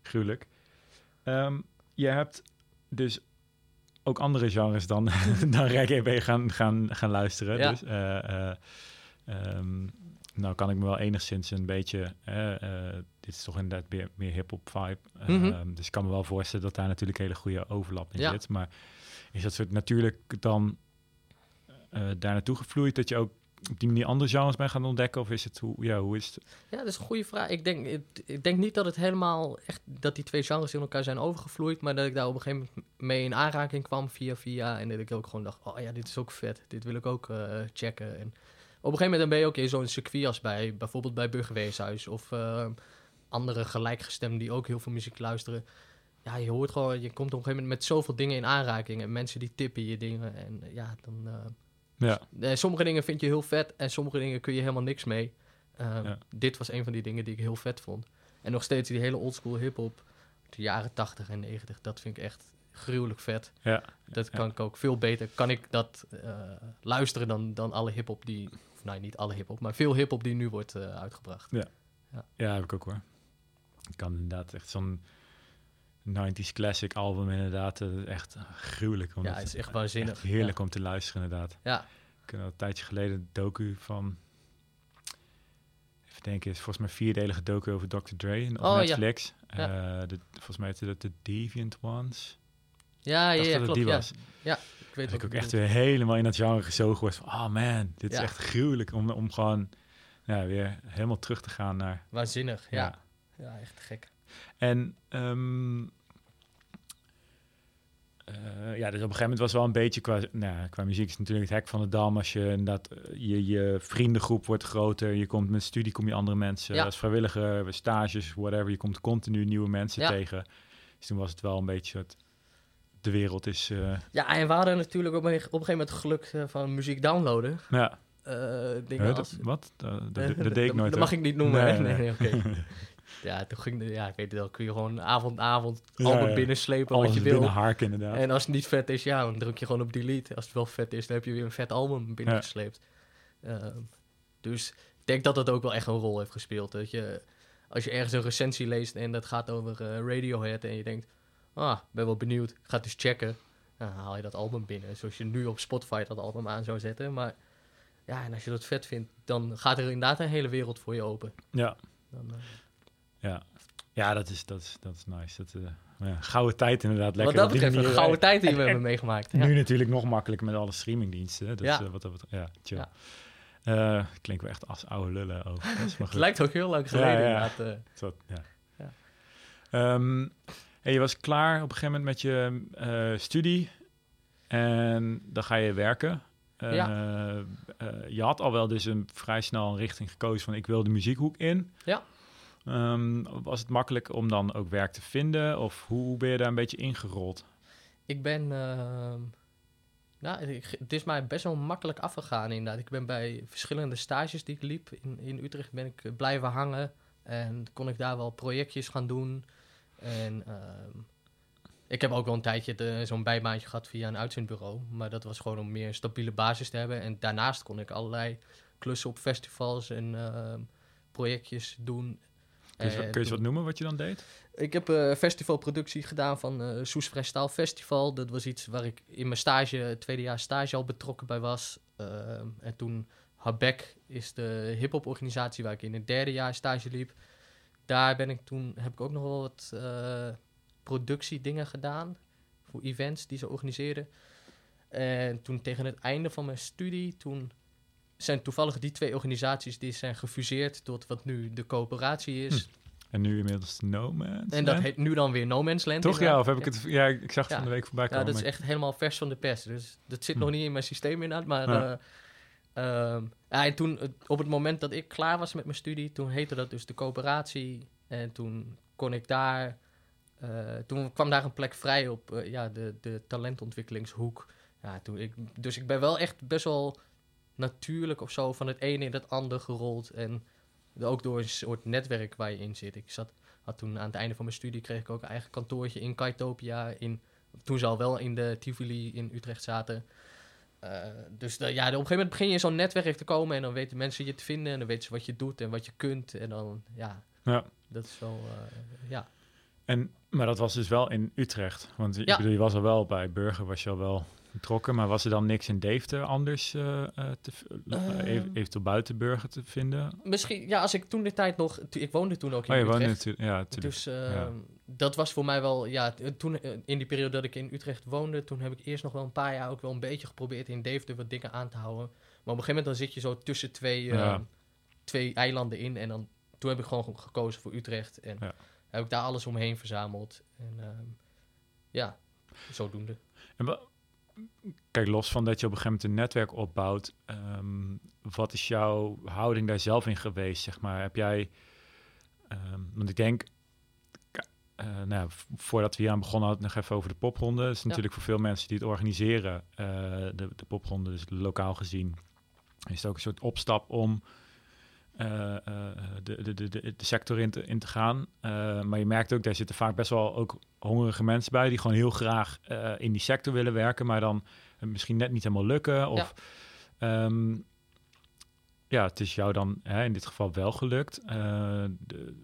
Gruwelijk. Um, je hebt dus ook andere genres dan, (laughs) dan reggae gaan, gaan, gaan luisteren. Ja. Dus, um, nou kan ik me wel enigszins een beetje... dit is toch inderdaad meer, meer hip-hop vibe. Mm -hmm. um, dus ik kan me wel voorstellen dat daar natuurlijk hele goede overlap in Ja. zit. Maar is dat soort natuurlijk dan uh, daar naartoe gevloeid dat je ook op die manier andere genres bent gaan ontdekken? Of is het hoe, ja, hoe is het? Ja, dat is een goede vraag. Ik denk, ik, denk niet dat het helemaal echt dat die twee genres in elkaar zijn overgevloeid, maar dat ik daar op een gegeven moment mee in aanraking kwam via via en dat ik ook gewoon dacht, oh ja, dit is ook vet, dit wil ik ook uh, checken. En op een gegeven moment ben je ook in zo'n circuit als bij bijvoorbeeld bij Burgerweeshuis of uh, andere gelijkgestemden die ook heel veel muziek luisteren. Ja, je hoort gewoon, je komt op een gegeven moment met zoveel dingen in aanraking en mensen die tippen je dingen en ja, dan. Uh, ja. Uh, sommige dingen vind je heel vet en sommige dingen kun je helemaal niks mee. Ja. Dit was een van die dingen die ik heel vet vond. En nog steeds die hele oldschool hip-hop, de jaren 80 en 90, dat vind ik echt gruwelijk vet. Ja. Dat Ja. kan ik ook veel beter. Kan ik dat uh, luisteren dan, dan alle hip-hop die. Of nou, niet alle hip-hop, maar veel hip-hop die nu wordt uh, uitgebracht. Ja, heb ik ook hoor. Ik kan inderdaad echt zo'n 90s classic album inderdaad uh, echt gruwelijk. Ja, het is echt waanzinnig. Echt heerlijk ja. om te luisteren inderdaad. Ja. Ik heb een tijdje geleden een docu van... Even denken, is volgens mij een vierdelige docu over Dr. Dre op oh, Netflix. Ja. Uh, de, volgens mij heette dat de Deviant Ones. Ja, ja, ja dat klopt. die ja. was. ja, ik weet dat ik ook echt weer helemaal in dat genre gezogen was. Van, oh man, dit Ja. is echt gruwelijk om, om gewoon ja, weer helemaal terug te gaan naar... Waanzinnig, ja. Ja, echt gek. En ehm uh, ja, dus op een gegeven moment was wel een beetje qua, nou, qua muziek is natuurlijk het hek van de dam. Als je inderdaad, eh, je, je vriendengroep wordt groter, je komt met studie, kom je andere mensen Ja. als vrijwilliger, stages, whatever. Je komt continu nieuwe mensen Ja. tegen. Dus toen was het wel een beetje het, de wereld is, eh, Ja, en we hadden natuurlijk op een, op een gegeven moment geluk eh, van muziek downloaden. ja. Eh, dingen Huh, als... dat, wat? Dat, dat, Eh, dat, dat deed ik nooit. Dat mag ik niet noemen, Nee, hè? Nee, nee. nee, oké. (laughs) ja, toen ging de, ja, ik weet het wel, kun je gewoon avond, avond, Ja, binnenslepen Alles wat je wil. inderdaad. En als het niet vet is, ja, dan druk je gewoon op delete. Als het wel vet is, dan heb je weer een vet album binnengesleept. Ehm, dus ik denk dat dat ook wel echt een rol heeft gespeeld. Dat je, als je ergens een recensie leest en dat gaat over eh, Radiohead en je denkt, ah, ben wel benieuwd, ga het dus checken. Dan haal je dat album binnen, zoals je nu op Spotify dat album aan zou zetten. Maar ja, en als je dat vet vindt, dan gaat er inderdaad een hele wereld voor je open. Ja, Dan, eh, ja. ja dat, is, dat, is, dat is nice. Dat, uh, ja, gouden tijd inderdaad. Lekker wat dat betreft, een gouden eh, tijd die we en- hebben meegemaakt. Ja. Nu natuurlijk nog makkelijker met alle streamingdiensten. Dus Ja. ja. wat dat betreft, ja, chill. Ja. Eh, klinkt wel echt als oude lullen over. Het lijkt ook heel lang geleden Ja, ja. inderdaad. eh. Ja. Ehm, en je was klaar op een gegeven moment met je eh, studie. En dan ga je werken. Eh, Ja. eh, je had al wel dus een vrij snel een richting gekozen van ik wil de muziekhoek in. Ja. Ehm, was het makkelijk om dan ook werk te vinden? Of hoe ben je daar een beetje ingerold? Ik ben. ehm, nou, het is mij best wel makkelijk afgegaan inderdaad. Ik ben bij verschillende stages die ik liep in, in Utrecht ben ik eh, blijven hangen. En kon ik daar wel projectjes gaan doen. En ehm, ik heb ook wel een tijdje zo'n bijbaantje gehad via een uitzendbureau. Maar dat was gewoon om meer een stabiele basis te hebben. En daarnaast kon ik allerlei klussen op festivals en projectjes doen. Kun je, kun je eens wat noemen wat je dan deed? Ik heb uh, festivalproductie gedaan van uh, Soes Festival. Dat was iets waar ik in mijn stage, tweede jaar stage al betrokken bij was. En toen Habek is de hip-hop organisatie waar ik in het derde jaar stage liep. Daar ben ik toen, heb ik ook nog wel wat uh, productiedingen gedaan. Voor events die ze organiseerden. En toen tegen het einde van mijn studie, toen zijn toevallig die twee organisaties die zijn gefuseerd tot wat nu de coöperatie is. Hm. En nu inmiddels No Man's En dat heet nu dan weer No Man's Land. Toch ja, of heb ik het... Ja, ik zag het van de week voorbij komen. Ja, dat is echt helemaal vers van de pers. Dus dat zit nog hm. niet in mijn systeem inderdaad. Maar ja. Uh, ja, en toen, op het moment dat ik klaar was met mijn studie, toen heette dat dus de coöperatie. En toen kon ik daar... Uh, toen kwam daar een plek vrij op uh, ja, de, de talentontwikkelingshoek. Ja, toen ik, dus ik ben wel echt best wel natuurlijk of zo van het ene in het andere gerold. En ook door een soort netwerk waar je in zit. Ik zat, had toen aan het einde van mijn studie kreeg ik ook een eigen kantoortje in Kaitopia. In, toen ze al wel in de Tivoli in Utrecht zaten. Uh, dus ja, op een gegeven moment begin je in zo'n netwerk te komen en dan weten mensen je te vinden en dan weten ze wat je doet en wat je kunt. En dan, ja, ja. dat is zo, uh, ja. En, maar dat was dus wel in Utrecht, want ik bedoel, je was al wel bij Burger, was je al wel betrokken. Maar was er dan niks in Deventer anders uh, te, uh, eventueel buiten Burger te vinden? Misschien, ja, als ik toen de tijd nog... Ik woonde toen ook in oh, je Utrecht. Woonde ja, dus uh, dat was voor mij wel... Ja, toen in die periode dat ik in Utrecht woonde... toen heb ik eerst nog wel een paar jaar ook wel een beetje geprobeerd... in Deventer wat dingen aan te houden. Maar op een gegeven moment dan zit je zo tussen twee, ja. twee eilanden in... en dan, toen heb ik gewoon gekozen voor Utrecht. En heb ik daar alles omheen verzameld. En ehm, ja, zodoende. En kijk, los van dat je op een gegeven moment een netwerk opbouwt, ehm, wat is jouw houding daar zelf in geweest, zeg maar? Heb jij, um, want ik denk, uh, nou, voordat we hier aan begonnen hadden, nog even over de popronde. Dat is natuurlijk voor veel mensen die het organiseren, uh, de, de popronde, dus lokaal gezien, is het ook een soort opstap om uh, de, de, de, de, sector in te, in te gaan. maar je merkt ook, daar zitten vaak best wel ook hongerige mensen bij... die gewoon heel graag in die sector willen werken... maar dan misschien net niet helemaal lukken. Of, ja. Um, ja, het is jou dan hè, in dit geval wel gelukt. de,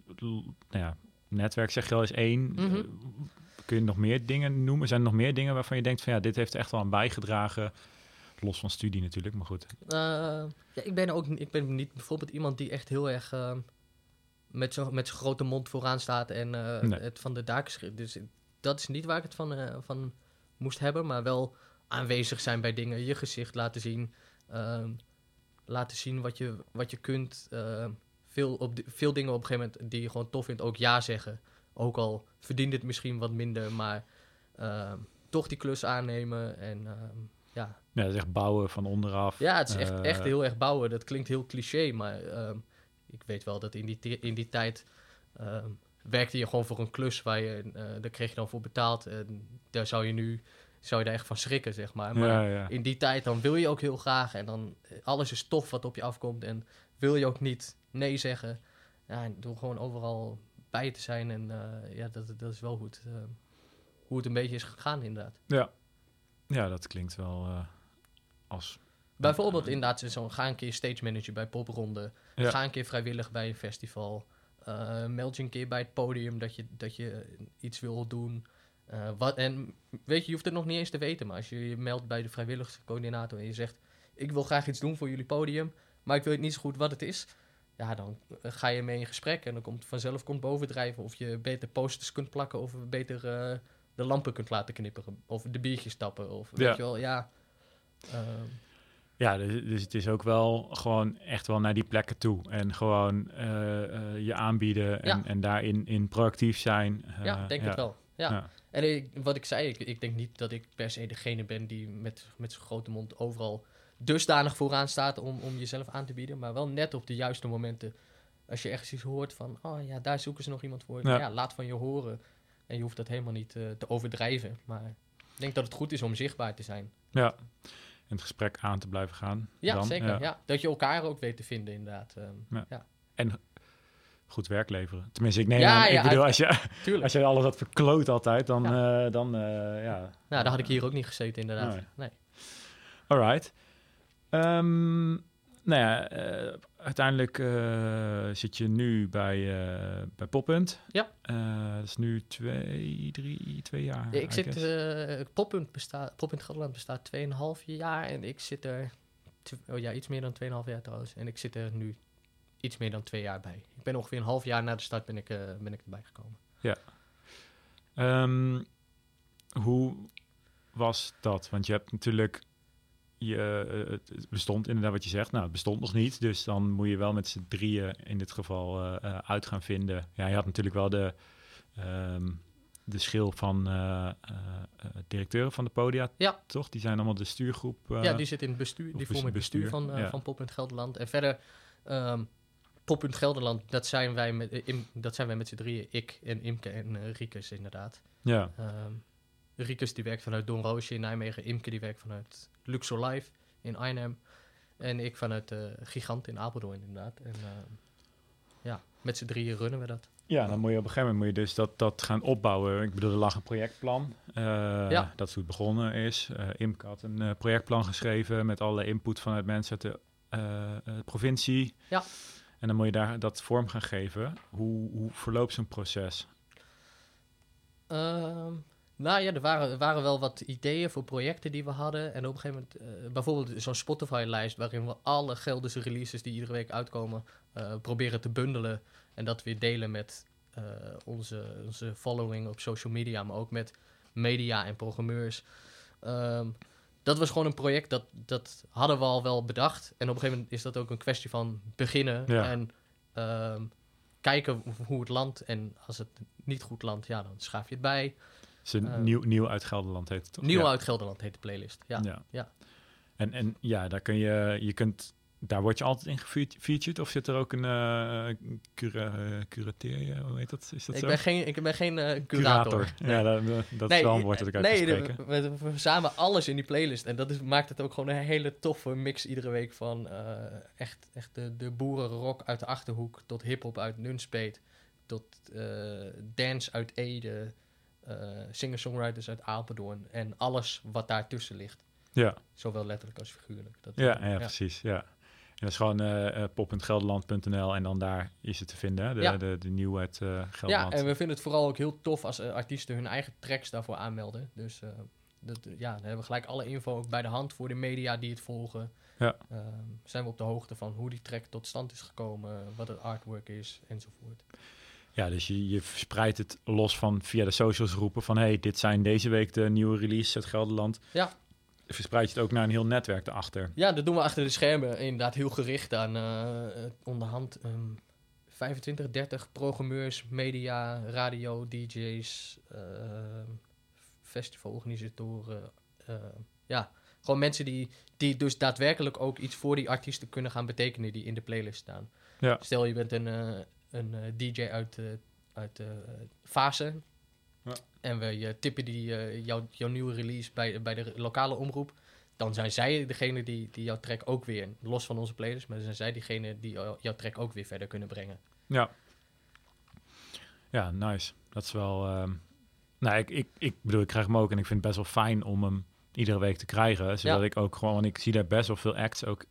nou ja, netwerk zeg je al is één. Mhm. kun je nog meer dingen noemen? Zijn er nog meer dingen waarvan je denkt van ja, dit heeft echt wel aan bijgedragen Los van studie natuurlijk, maar goed. Uh, ja, ik ben ook ik ben niet bijvoorbeeld iemand die echt heel erg uh, met zijn met grote mond vooraan staat en uh, het van de daken schrift. Dus dat is niet waar ik het van, eh, van moest hebben, maar wel aanwezig zijn bij dingen, je gezicht laten zien, ehm, laten zien wat je, wat je kunt. Ehm, veel, op veel dingen op een gegeven moment die je gewoon tof vindt, ook ja zeggen. Ook al verdient het misschien wat minder, maar toch die klus aannemen en ja. Ja, dat is echt bouwen van onderaf. Ja, het is echt, echt eh, heel erg bouwen. Dat klinkt heel cliché, maar ehm, ik weet wel dat in die, in die tijd ehm, werkte je gewoon voor een klus waar je, uh, daar kreeg je dan voor betaald. En daar zou je nu, zou je daar echt van schrikken, zeg maar. Maar in die tijd dan wil je ook heel graag en dan eh, alles is tof wat op je afkomt en wil je ook niet nee zeggen. Ja, door gewoon overal bij te zijn en ja, dat, dat is wel goed. Ehm, hoe het een beetje is gegaan inderdaad. Ja, ja, dat klinkt wel uh, als... Bijvoorbeeld inderdaad, zo, ga een keer stage manager bij popronde. Ga een keer vrijwillig bij een festival. Uh, meld je een keer bij het podium dat je, dat je iets wil doen. Uh, wat, en weet je, je hoeft het nog niet eens te weten. Maar als je je meldt bij de vrijwilligerscoördinator en je zegt... ik wil graag iets doen voor jullie podium, maar ik weet niet zo goed wat het is... ja, dan ga je mee in gesprek en dan komt vanzelf komt bovendrijven... of je beter posters kunt plakken of beter de lampen kunt laten knipperen. Of de biertjes tappen. Of weet je wel, ja. Ja, dus, dus, het is ook wel gewoon echt wel naar die plekken toe. En gewoon uh, uh, je aanbieden en, en daarin in proactief zijn. Uh, ja, denk het wel. Ja. En ik, wat ik zei, ik, ik, denk niet dat ik per se degene ben die met, met zijn grote mond overal dusdanig vooraan staat om, om jezelf aan te bieden. Maar wel net op de juiste momenten. Als je ergens iets hoort van, oh ja, daar zoeken ze nog iemand voor. Ja, laat van je horen. En je hoeft dat helemaal niet uh, te overdrijven. Maar ik denk dat het goed is om zichtbaar te zijn. Ja, het gesprek aan te blijven gaan. Ja, zeker. Ja. Dat je elkaar ook weet te vinden, inderdaad. Um, ja. En goed werk leveren. Tenminste, ik neem ja, aan, ik bedoel, als je, als je alles had verkloot altijd, dan, ja. dan ja. Nou, dan had ik hier ook niet gezeten, inderdaad. Nee. nee. Alright. Um, nou ja, uh, uiteindelijk uh, zit je nu bij, uh, bij Poppunt. Ja. dat is nu twee, drie, twee jaar. Ja, ik zit, Poppunt bestaat, Poppunt Gelderland bestaat 2,5 jaar en ik zit er, oh ja, iets meer dan 2,5 jaar trouwens. En ik zit er nu iets meer dan twee jaar bij. Ik ben ongeveer een half jaar na de start ben ik, ben ik erbij gekomen. Ja. Um, hoe was dat? Want je hebt natuurlijk je, eh, het bestond inderdaad wat je zegt. Nou, het bestond nog niet. Dus dan moet je wel met z'n drieën in dit geval uh, uit gaan vinden. Ja, je had natuurlijk wel de, um, de schil van uh, directeuren van de podia, ja. toch? Die zijn allemaal de stuurgroep. ja, die zit in het bestuur. Die vormen het bestuur, van, ja. van Pop Gelderland. En verder, um, Pop Gelderland, dat zijn wij met, in, dat zijn wij met z'n drieën. Ik en Imke en Riekes inderdaad. Ja. Um, Riekes die werkt vanuit Don Roosje in Nijmegen. Imke die werkt vanuit Luxor Live in Arnhem. En ik vanuit uh, Gigant in Apeldoorn inderdaad. En uh, ja, met z'n drieën runnen we dat. Ja, dan moet je op een gegeven moment moet je dus dat, dat gaan opbouwen. Ik bedoel, er lag een projectplan. Uh, ja. Dat is hoe het begonnen is. Uh, Imke had een projectplan geschreven met alle input vanuit mensen uit de provincie. Ja. En dan moet je daar dat vorm gaan geven. Hoe, hoe verloopt zo'n proces? Ehm, nou ja, er waren, er waren wel wat ideeën voor projecten die we hadden. En op een gegeven moment, uh, bijvoorbeeld zo'n Spotify-lijst, waarin we alle Gelderse releases die iedere week uitkomen, uh, proberen te bundelen. En dat weer delen met uh, onze, onze following op social media, maar ook met media en programmeurs. Um, dat was gewoon een project dat, dat hadden we al wel bedacht. En op een gegeven moment is dat ook een kwestie van beginnen ja. en um, kijken hoe het landt. En als het niet goed landt, ja, dan schaaf je het bij. Is een ehm, nieuw, nieuw uit Gelderland heet het toch? Nieuw uit Gelderland heet de playlist, ja. ja. ja. En, en ja, daar kun je, je kunt, daar word je altijd in gefeatured of zit er ook een uh, cura, curateer, hoe heet dat? Is dat ik zo? Ben geen, ik ben geen uh, curator. Ja, dat, dat nee, is wel een woord dat ik uit Nee, we, we, we, verzamelen alles in die playlist en dat is, maakt het ook gewoon een hele toffe mix iedere week van uh, echt, echt de, de boerenrock uit de Achterhoek tot hiphop uit Nunspeet tot dance uit Ede singer-songwriters uit Apeldoorn en alles wat daartussen ligt. Ja. Zowel letterlijk als figuurlijk. Dat ja, ja, ja, precies. Ja. En dat is gewoon uh, pop.gelderland.nl en dan daar is het te vinden, de, ja. de, uh, Gelderland. Ja, en we vinden het vooral ook heel tof als artiesten hun eigen tracks daarvoor aanmelden. Dus dat, ja, dan hebben we gelijk alle info ook bij de hand voor de media die het volgen. Ja. zijn we op de hoogte van hoe die track tot stand is gekomen, wat het artwork is enzovoort. Ja, dus je, je verspreidt het los van via de socials roepen van... hey, dit zijn deze week de nieuwe releases uit Gelderland. Ja. Verspreid je het ook naar een heel netwerk erachter. Ja, dat doen we achter de schermen. Inderdaad heel gericht aan uh, onderhand um, 25, 30 programmeurs, media, radio, DJ's, uh, festivalorganisatoren. Uh, ja, gewoon mensen die, die dus daadwerkelijk ook iets voor die artiesten kunnen gaan betekenen die in de playlist staan. Ja. Stel je bent een een uh, DJ uit, uit uh, Fase. Ja. En we tippen die, jouw, jouw nieuwe release bij, bij de lokale omroep. Dan zijn zij degene die, die jouw track ook weer, los van onze playlist, maar dan zijn zij diegene die jouw track ook weer verder kunnen brengen. Ja. Ja, nice. Dat is wel. Um... Nou, ik, ik, ik bedoel, ik krijg hem ook en ik vind het best wel fijn om hem iedere week te krijgen. Zodat ja. ik ook gewoon, want ik zie daar best wel veel acts ook,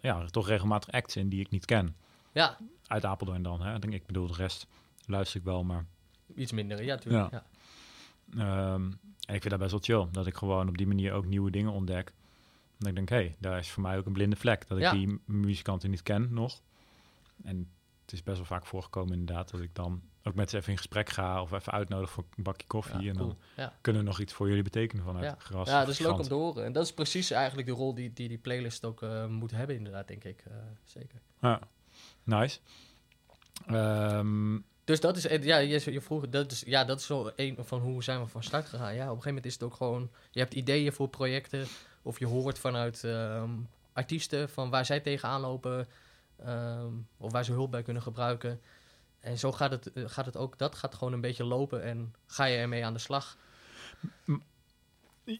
ja, toch regelmatig acts in die ik niet ken. Ja, uit Apeldoorn dan. Hè? Ik bedoel, de rest luister ik wel, maar... Iets minder, ja, natuurlijk. Ja. Um, en ik vind dat best wel chill, dat ik gewoon op die manier ook nieuwe dingen ontdek. En ik denk, hé, hey, daar is voor mij ook een blinde vlek, dat ik ja. die muzikanten niet ken nog. En het is best wel vaak voorgekomen inderdaad, dat ik dan ook met ze even in gesprek ga of even uitnodig voor een bakje koffie. Ja, en dan ja. kunnen we nog iets voor jullie betekenen vanuit ja. gras. Ja, dat is leuk om te horen. En dat is precies eigenlijk de rol die die, die playlist ook uh, moet hebben inderdaad, denk ik. Uh, zeker. Ja. Nice. Um, dus dat is, ja, je, je vroeg, dat is, ja, dat is zo een van hoe zijn we van start gegaan. Ja, op een gegeven moment is het ook gewoon, je hebt ideeën voor projecten of je hoort vanuit um, artiesten van waar zij tegenaan lopen um, of waar ze hulp bij kunnen gebruiken. En zo gaat het, gaat het ook, dat gaat gewoon een beetje lopen en ga je ermee aan de slag.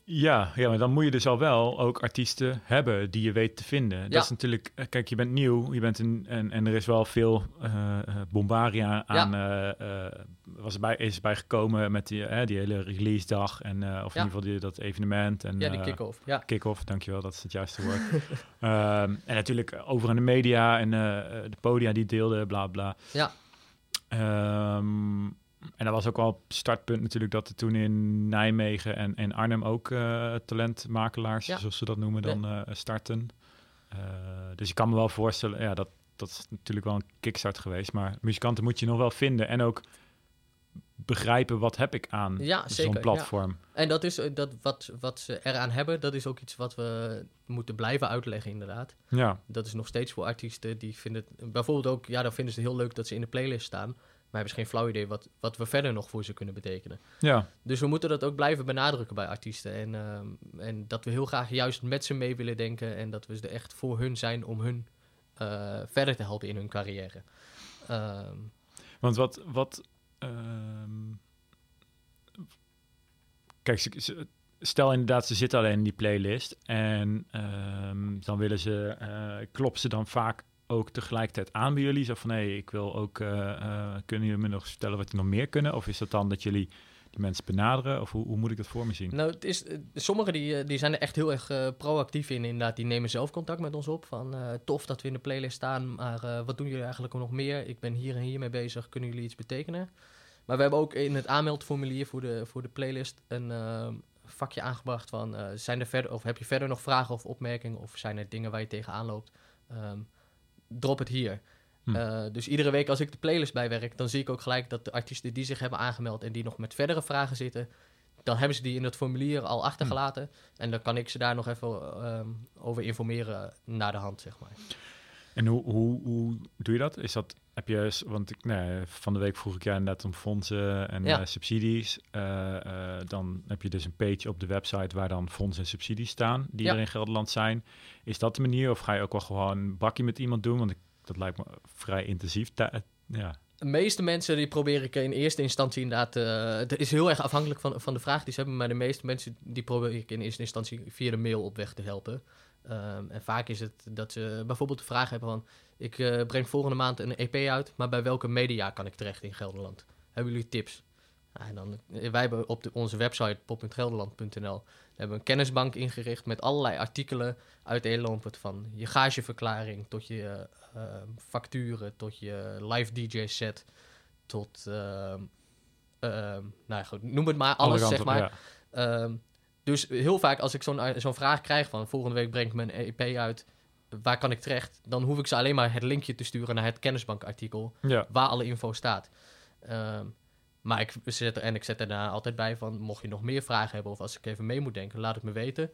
Ja, ja, maar dan moet je dus al wel ook artiesten hebben die je weet te vinden. Ja. Dat is natuurlijk, eh, kijk, je bent nieuw, je bent een, en, en er is wel veel uh, bombaria aan, ja. uh, was bij, is bijgekomen met die, die hele release dag en of in ieder geval die, dat evenement. En, ja, die kick-off. Ja. Kick-off, dankjewel, dat is het juiste woord. um, (laughs) en natuurlijk over aan de media en de podia die deelden, bla bla. Ja. Um, en dat was ook wel het startpunt natuurlijk dat er toen in Nijmegen en, en Arnhem ook uh, talentmakelaars, zoals ze dat noemen, dan uh, starten. Uh, dus ik kan me wel voorstellen, ja, dat, dat is natuurlijk wel een kickstart geweest. Maar muzikanten moet je nog wel vinden en ook begrijpen wat heb ik aan ja, zo'n platform. Ja. En dat is dat wat, wat ze eraan hebben, dat is ook iets wat we moeten blijven uitleggen inderdaad. Ja. Dat is nog steeds voor artiesten die vinden bijvoorbeeld ook, ja, dan vinden ze het heel leuk dat ze in de playlist staan. Maar hebben ze geen flauw idee wat, wat we verder nog voor ze kunnen betekenen. Ja. Dus we moeten dat ook blijven benadrukken bij artiesten. En, ehm, en dat we heel graag juist met ze mee willen denken. En dat we er echt voor hun zijn om hun uh, verder te helpen in hun carrière. Ehm, Want wat. wat um, kijk, stel inderdaad, ze zitten alleen in die playlist. En dan willen ze. Uh, kloppen ze dan vaak ook tegelijkertijd aan bij jullie? Zo van, hé, ik wil ook, uh, kunnen jullie me nog vertellen wat je nog meer kunnen? Of is dat dan dat jullie die mensen benaderen? Of hoe, hoe moet ik dat voor me zien? Nou, het is, uh, sommigen die, die zijn er echt heel erg proactief in. Inderdaad, die nemen zelf contact met ons op. Van, tof dat we in de playlist staan, maar wat doen jullie eigenlijk nog meer? Ik ben hier en hier mee bezig, kunnen jullie iets betekenen? Maar we hebben ook in het aanmeldformulier voor de, voor de playlist een vakje aangebracht van... zijn er verder, of heb je verder nog vragen of opmerkingen? Of zijn er dingen waar je tegenaan loopt? Um, drop het hier. Hm. Uh, dus iedere week als ik de playlist bijwerk, dan zie ik ook gelijk dat de artiesten die zich hebben aangemeld en die nog met verdere vragen zitten, dan hebben ze die in het formulier al achtergelaten. Hm. En dan kan ik ze daar nog even um, over informeren naar de hand, zeg maar. En hoe, hoe, hoe doe je dat? Is dat, heb je, want ik, nee, van de week vroeg ik jou inderdaad om fondsen en ja. uh, subsidies. Uh, uh, dan heb je dus een page op de website waar dan fondsen en subsidies staan, die ja. er in Gelderland zijn. Is dat de manier of ga je ook wel gewoon een bakje met iemand doen? Want ik, dat lijkt me vrij intensief. Ja. De meeste mensen die probeer ik in eerste instantie inderdaad. het is heel erg afhankelijk van, van de vraag die ze hebben, maar de meeste mensen die probeer ik in eerste instantie via de mail op weg te helpen. Um, en vaak is het dat ze bijvoorbeeld de vraag hebben van... ik uh, breng volgende maand een EP uit, maar bij welke media kan ik terecht in Gelderland? Hebben jullie tips? Nou, en dan, eh, wij hebben op de, onze website pop.gelderland.nl hebben een kennisbank ingericht met allerlei artikelen uit Nederland. Van je gageverklaring tot je uh, facturen, tot je live DJ set, tot... Uh, nou goed, noem het maar, alles zeg maar. Ja. Dus heel vaak als ik zo'n eh, zo'n vraag krijg van volgende week breng ik mijn EP uit, waar kan ik terecht? Dan hoef ik ze alleen maar het linkje te sturen naar het kennisbankartikel ja. waar alle info staat. Um, maar ik zet er, en ik zet er daar altijd bij van, mocht je nog meer vragen hebben of als ik even mee moet denken, laat het me weten.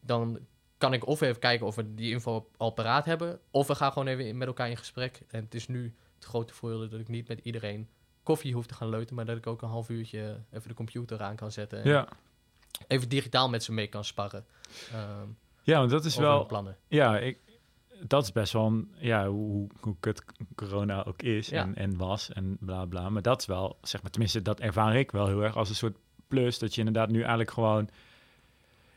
Dan kan ik of even kijken of we die info al paraat hebben, of we gaan gewoon even met elkaar in gesprek. En het is nu het grote voordeel dat ik niet met iedereen koffie hoef te gaan leuten, maar dat ik ook een half uurtje even de computer aan kan zetten. En ja even digitaal met ze mee kan sparren. Um, ja, want dat is wel. Plannen. Ja, ik, dat is best wel een, ja, hoe, hoe kut corona ook is en, en was en bla bla. Maar dat is wel, zeg maar, tenminste, dat ervaar ik wel heel erg als een soort plus. Dat je inderdaad nu eigenlijk gewoon.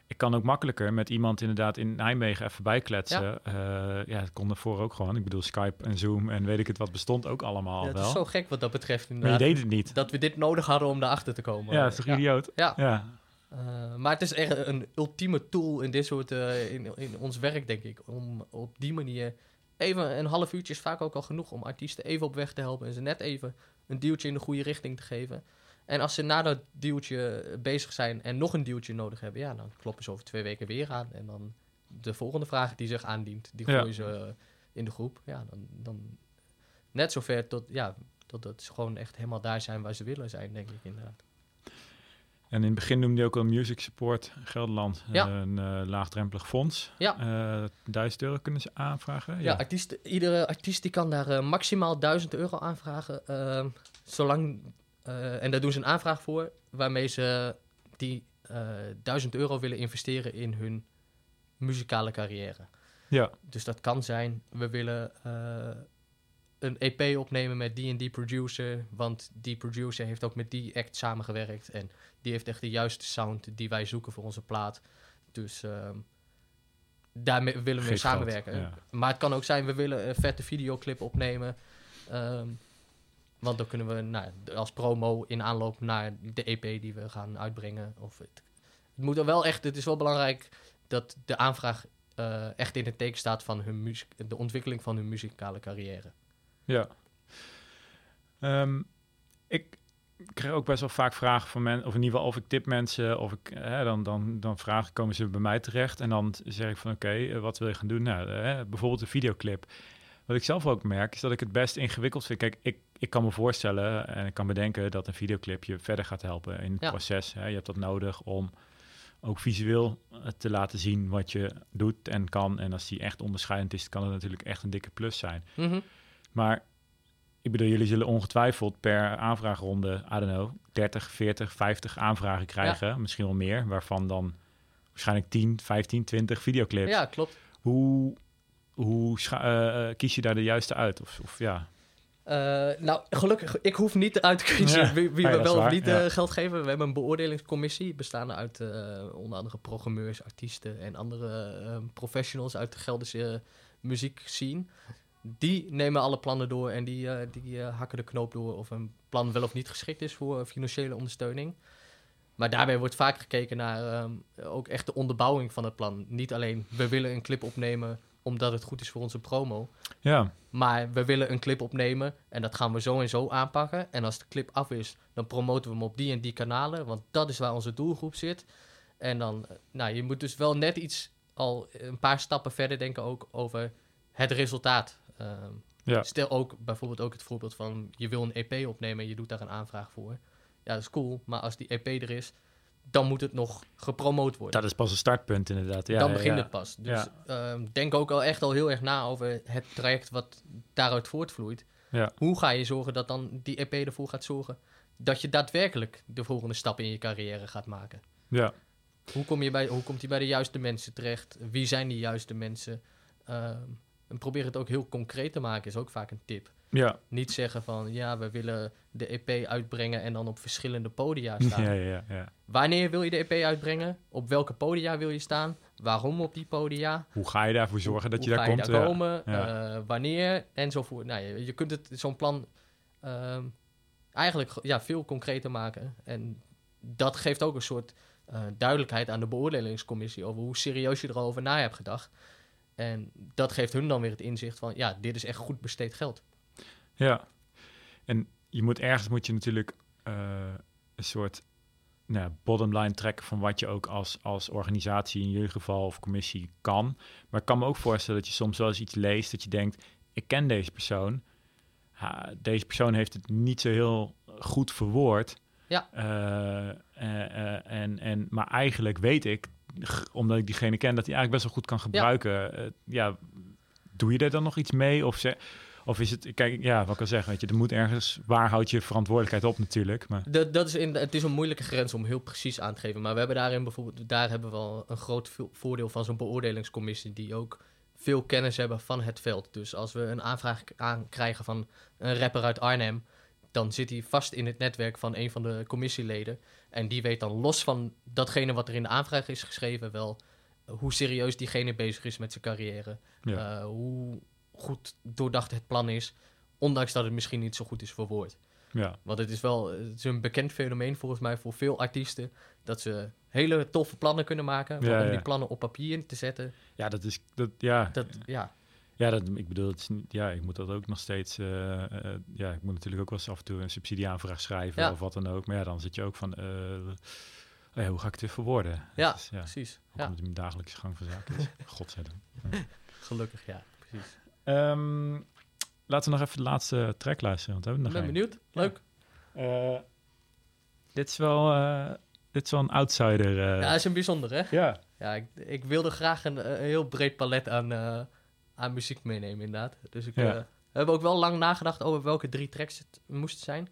Ik kan ook makkelijker met iemand inderdaad in Nijmegen even bijkletsen. Ja, uh, ja het kon ervoor ook gewoon. Ik bedoel, Skype en Zoom en weet ik het wat bestond ook allemaal ja, het is zo gek wat dat betreft inderdaad. Maar je deed het niet. Dat we dit nodig hadden om daarachter te komen. Ja, dat is toch idioot? Ja. Uh, maar het is echt een ultieme tool in dit soort, uh, in, in ons werk, denk ik. Om op die manier even een half uurtje is vaak ook al genoeg om artiesten even op weg te helpen en ze net even een deeltje in de goede richting te geven. En als ze na dat deeltje bezig zijn en nog een deeltje nodig hebben, ja, dan kloppen ze over twee weken weer aan. En dan de volgende vraag die zich aandient, die gooien ze uh, in de groep. Ja, dan, dan net zover tot, ja, totdat ze gewoon echt helemaal daar zijn waar ze willen zijn, denk ik inderdaad. En in het begin noemde je ook al Music Support Gelderland, ja. een uh, laagdrempelig fonds. Ja. Uh, 1000 euro kunnen ze aanvragen. Ja, ja. Artiest, iedere artiest die kan daar uh, maximaal 1000 euro aanvragen. Ehm, zolang, eh, en daar doen ze een aanvraag voor, waarmee ze die 1000 euro willen investeren in hun muzikale carrière. Ja. Dus dat kan zijn, we willen een EP opnemen met die en die producer. Want die producer heeft ook met die act samengewerkt. En die heeft echt de juiste sound die wij zoeken voor onze plaat. Dus ehm, daarmee willen we Geef samenwerken. Maar het kan ook zijn, we willen een vette videoclip opnemen. Ehm, want dan kunnen we nou, als promo in aanloop naar de EP die we gaan uitbrengen. Of het, het moet er wel echt, het is wel belangrijk dat de aanvraag uh, echt in het teken staat van hun muziek, de ontwikkeling van hun muzikale carrière. Ja. Um, ik krijg ook best wel vaak vragen van mensen, of in ieder geval of ik tip mensen, of ik, hè, dan, dan, dan vragen, komen ze bij mij terecht en dan zeg ik van oké, okay, wat wil je gaan doen? Nou, hè, bijvoorbeeld een videoclip. Wat ik zelf ook merk, is dat ik het best ingewikkeld vind. Kijk, ik, ik kan me voorstellen en ik kan bedenken dat een videoclip je verder gaat helpen in het proces. Hè. Je hebt dat nodig om ook visueel eh, te laten zien wat je doet en kan. En als die echt onderscheidend is, kan het natuurlijk echt een dikke plus zijn. Mhm. Maar ik bedoel, jullie zullen ongetwijfeld per aanvraagronde, I don't know, 30, 40, 50 aanvragen krijgen. Misschien wel meer, waarvan dan waarschijnlijk 10, 15, 20 videoclips. Ja, klopt. Hoe, hoe uh, kies je daar de juiste uit? Of, of ja... Uh, nou, gelukkig, ik hoef niet uit te kiezen wie, wie we wel of niet uh, geld geven. We hebben een beoordelingscommissie bestaande uit onder andere programmeurs, artiesten en andere professionals uit de Gelderse muziek zien. Die nemen alle plannen door en die, die hakken de knoop door of een plan wel of niet geschikt is voor financiële ondersteuning. Maar daarbij wordt vaak gekeken naar um, ook echt de onderbouwing van het plan. Niet alleen we willen een clip opnemen omdat het goed is voor onze promo. Ja. Maar we willen een clip opnemen en dat gaan we zo en zo aanpakken. En als de clip af is, dan promoten we hem op die en die kanalen, want dat is waar onze doelgroep zit. En dan, eh, nou, je moet dus wel net iets al een paar stappen verder denken ook over het resultaat. Ehm, ja. Stel ook bijvoorbeeld ook het voorbeeld van je wil een EP opnemen en je doet daar een aanvraag voor. Ja, dat is cool, maar als die EP er is, dan moet het nog gepromoot worden. Dat is pas een startpunt inderdaad. Ja, dan begint het pas. Dus uh, denk ook al echt al heel erg na over het traject wat daaruit voortvloeit. Ja. Hoe ga je zorgen dat dan die EP ervoor gaat zorgen dat je daadwerkelijk de volgende stap in je carrière gaat maken? Ja. Hoe, kom je bij, hoe komt hij bij de juiste mensen terecht? Wie zijn die juiste mensen? Uh, en probeer het ook heel concreet te maken, is ook vaak een tip. Ja. Niet zeggen van ja, we willen de EP uitbrengen en dan op verschillende podia (laughs) staan. Ja, ja, ja. Wanneer wil je de EP uitbrengen? Op welke podia wil je staan? Waarom op die podia? Hoe ga je daarvoor zorgen dat je daar komt? Je daar komen? Uh, wanneer? Enzovoort. Nou, je, je kunt het zo'n plan uh, eigenlijk ja, veel concreter maken. En dat geeft ook een soort uh, duidelijkheid aan de beoordelingscommissie over hoe serieus je erover na hebt gedacht. En dat geeft hun dan weer het inzicht van, ja, dit is echt goed besteed geld. Ja, en je moet ergens moet je natuurlijk uh, een soort nou, bottomline trekken van wat je ook als, als organisatie, in jullie geval of commissie, kan. Maar ik kan me ook voorstellen dat je soms wel eens iets leest dat je denkt, ik ken deze persoon. Ha, deze persoon heeft het niet zo heel goed verwoord. Ja. Uh, uh, en, en, maar eigenlijk weet ik, omdat ik diegene ken, dat hij eigenlijk best wel goed kan gebruiken. Ja, ja doe je er dan nog iets mee? Of ze, of is het, kijk, ja, wat ik al zeggen, weet je, er moet ergens, waar houd je verantwoordelijkheid op natuurlijk. Maar... Dat, dat is in, het is een moeilijke grens om heel precies aan te geven. Maar we hebben daarin bijvoorbeeld, daar hebben we wel een groot voordeel van zo'n beoordelingscommissie die ook veel kennis hebben van het veld. Dus als we een aanvraag aankrijgen van een rapper uit Arnhem, dan zit hij vast in het netwerk van een van de commissieleden. En die weet dan los van datgene wat er in de aanvraag is geschreven wel hoe serieus diegene bezig is met zijn carrière. Ja. Uh, hoe goed doordacht het plan is, ondanks dat het misschien niet zo goed is verwoord. Ja. Want het is wel het is een bekend fenomeen volgens mij voor veel artiesten, dat ze hele toffe plannen kunnen maken, ja, om ja. die plannen op papier te zetten. Ja, dat is, dat, ja. Dat, ja. Ja, dat, ik bedoel, het is niet, ja, ik moet dat ook nog steeds, uh, uh, ja, ik moet natuurlijk ook wel eens af en toe een subsidieaanvraag schrijven Ja. of wat dan ook. Maar ja, dan zit je ook van, uh, oh ja, hoe ga ik het weer verwoorden? Ja, Dus, ja. precies. Ja. het mijn dagelijkse gang van zaken is. (laughs) Godzijdank. Gelukkig, ja, precies. Ehm, laten we nog even de laatste track luisteren, want we hebben nog ben benieuwd. Leuk. Eh, dit is wel, eh, dit is wel een outsider. eh. Ja, dat is een bijzonder, hè? ja. Ja, ik, ik wilde graag een, een heel breed palet aan, eh, aan muziek meenemen, inderdaad. Dus ik, Ja. eh, we hebben ook wel lang nagedacht over welke drie tracks het moesten zijn.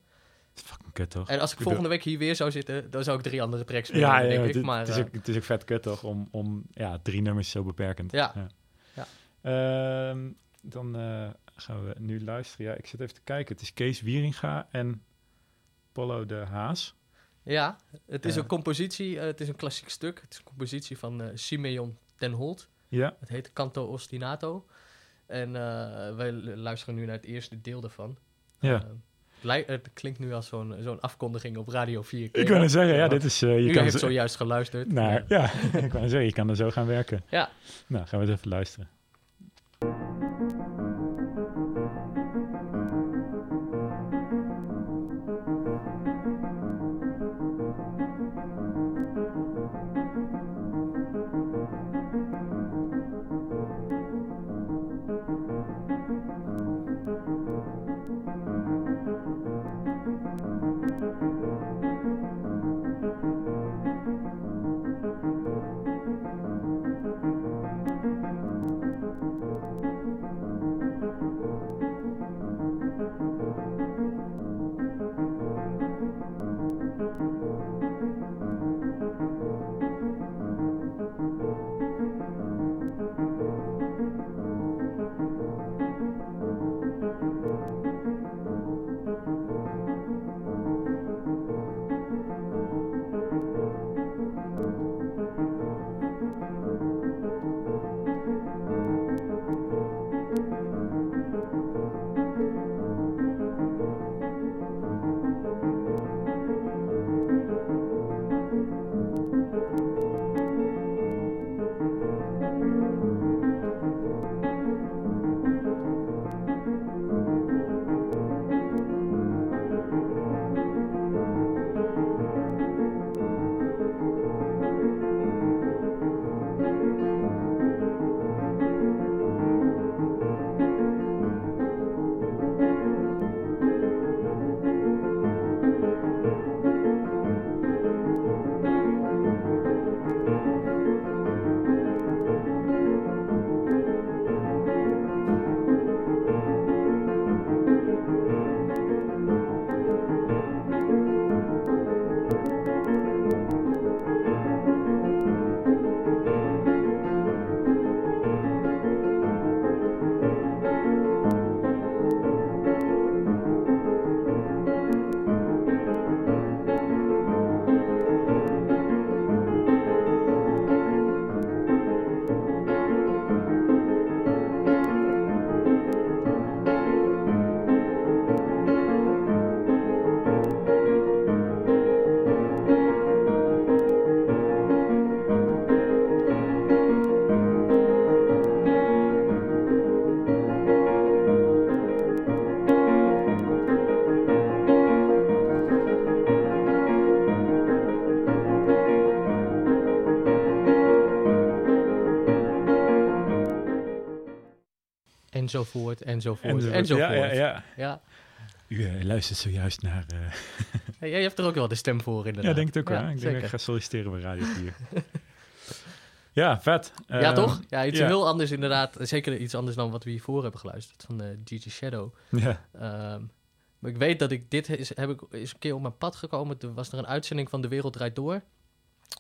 Fucking kut, toch? En als ik volgende week hier weer zou zitten, dan zou ik drie andere tracks Ja, ja, denk het, ik. Maar, het, is eh, ook, het is ook vet kut, toch? Om, om ja, drie nummers zo beperkend. Ja. Ja. Ehm, dan eh, gaan we nu luisteren. Ja, ik zit even te kijken. Het is Kees Wieringa en Polo de Haas. Ja, het is een compositie. het is een klassiek stuk. Het is een compositie van Simeon ten Holt. Ja. Het heet Canto Ostinato. En wij luisteren nu naar het eerste deel daarvan. Ja het klinkt nu als zo'n zo'n afkondiging op Radio 4. Ik kan zeggen, ja, dit is... Uh, je kan heeft zojuist geluisterd. Nou, ja, (laughs) ik kan zeggen, je kan er zo gaan werken. Ja. Nou, gaan we eens even luisteren. Enzovoort, enzovoort, enzovoort. enzovoort. Ja, ja, ja. ja. U uh, luistert zojuist naar... Uh... Hey, jij hebt er ook wel de stem voor, inderdaad. Ja, denk het ook wel. Ik denk dat ik ga solliciteren bij Radio 4. (laughs) ja, vet. ja, ehm, toch? Ja, iets heel anders inderdaad. Zeker iets anders dan wat we hiervoor hebben geluisterd van de uh, GG Shadow. Ja. Um, maar ik weet dat ik dit is, heb ik, is een keer op mijn pad gekomen. Toen was er een uitzending van De Wereld Draait Door.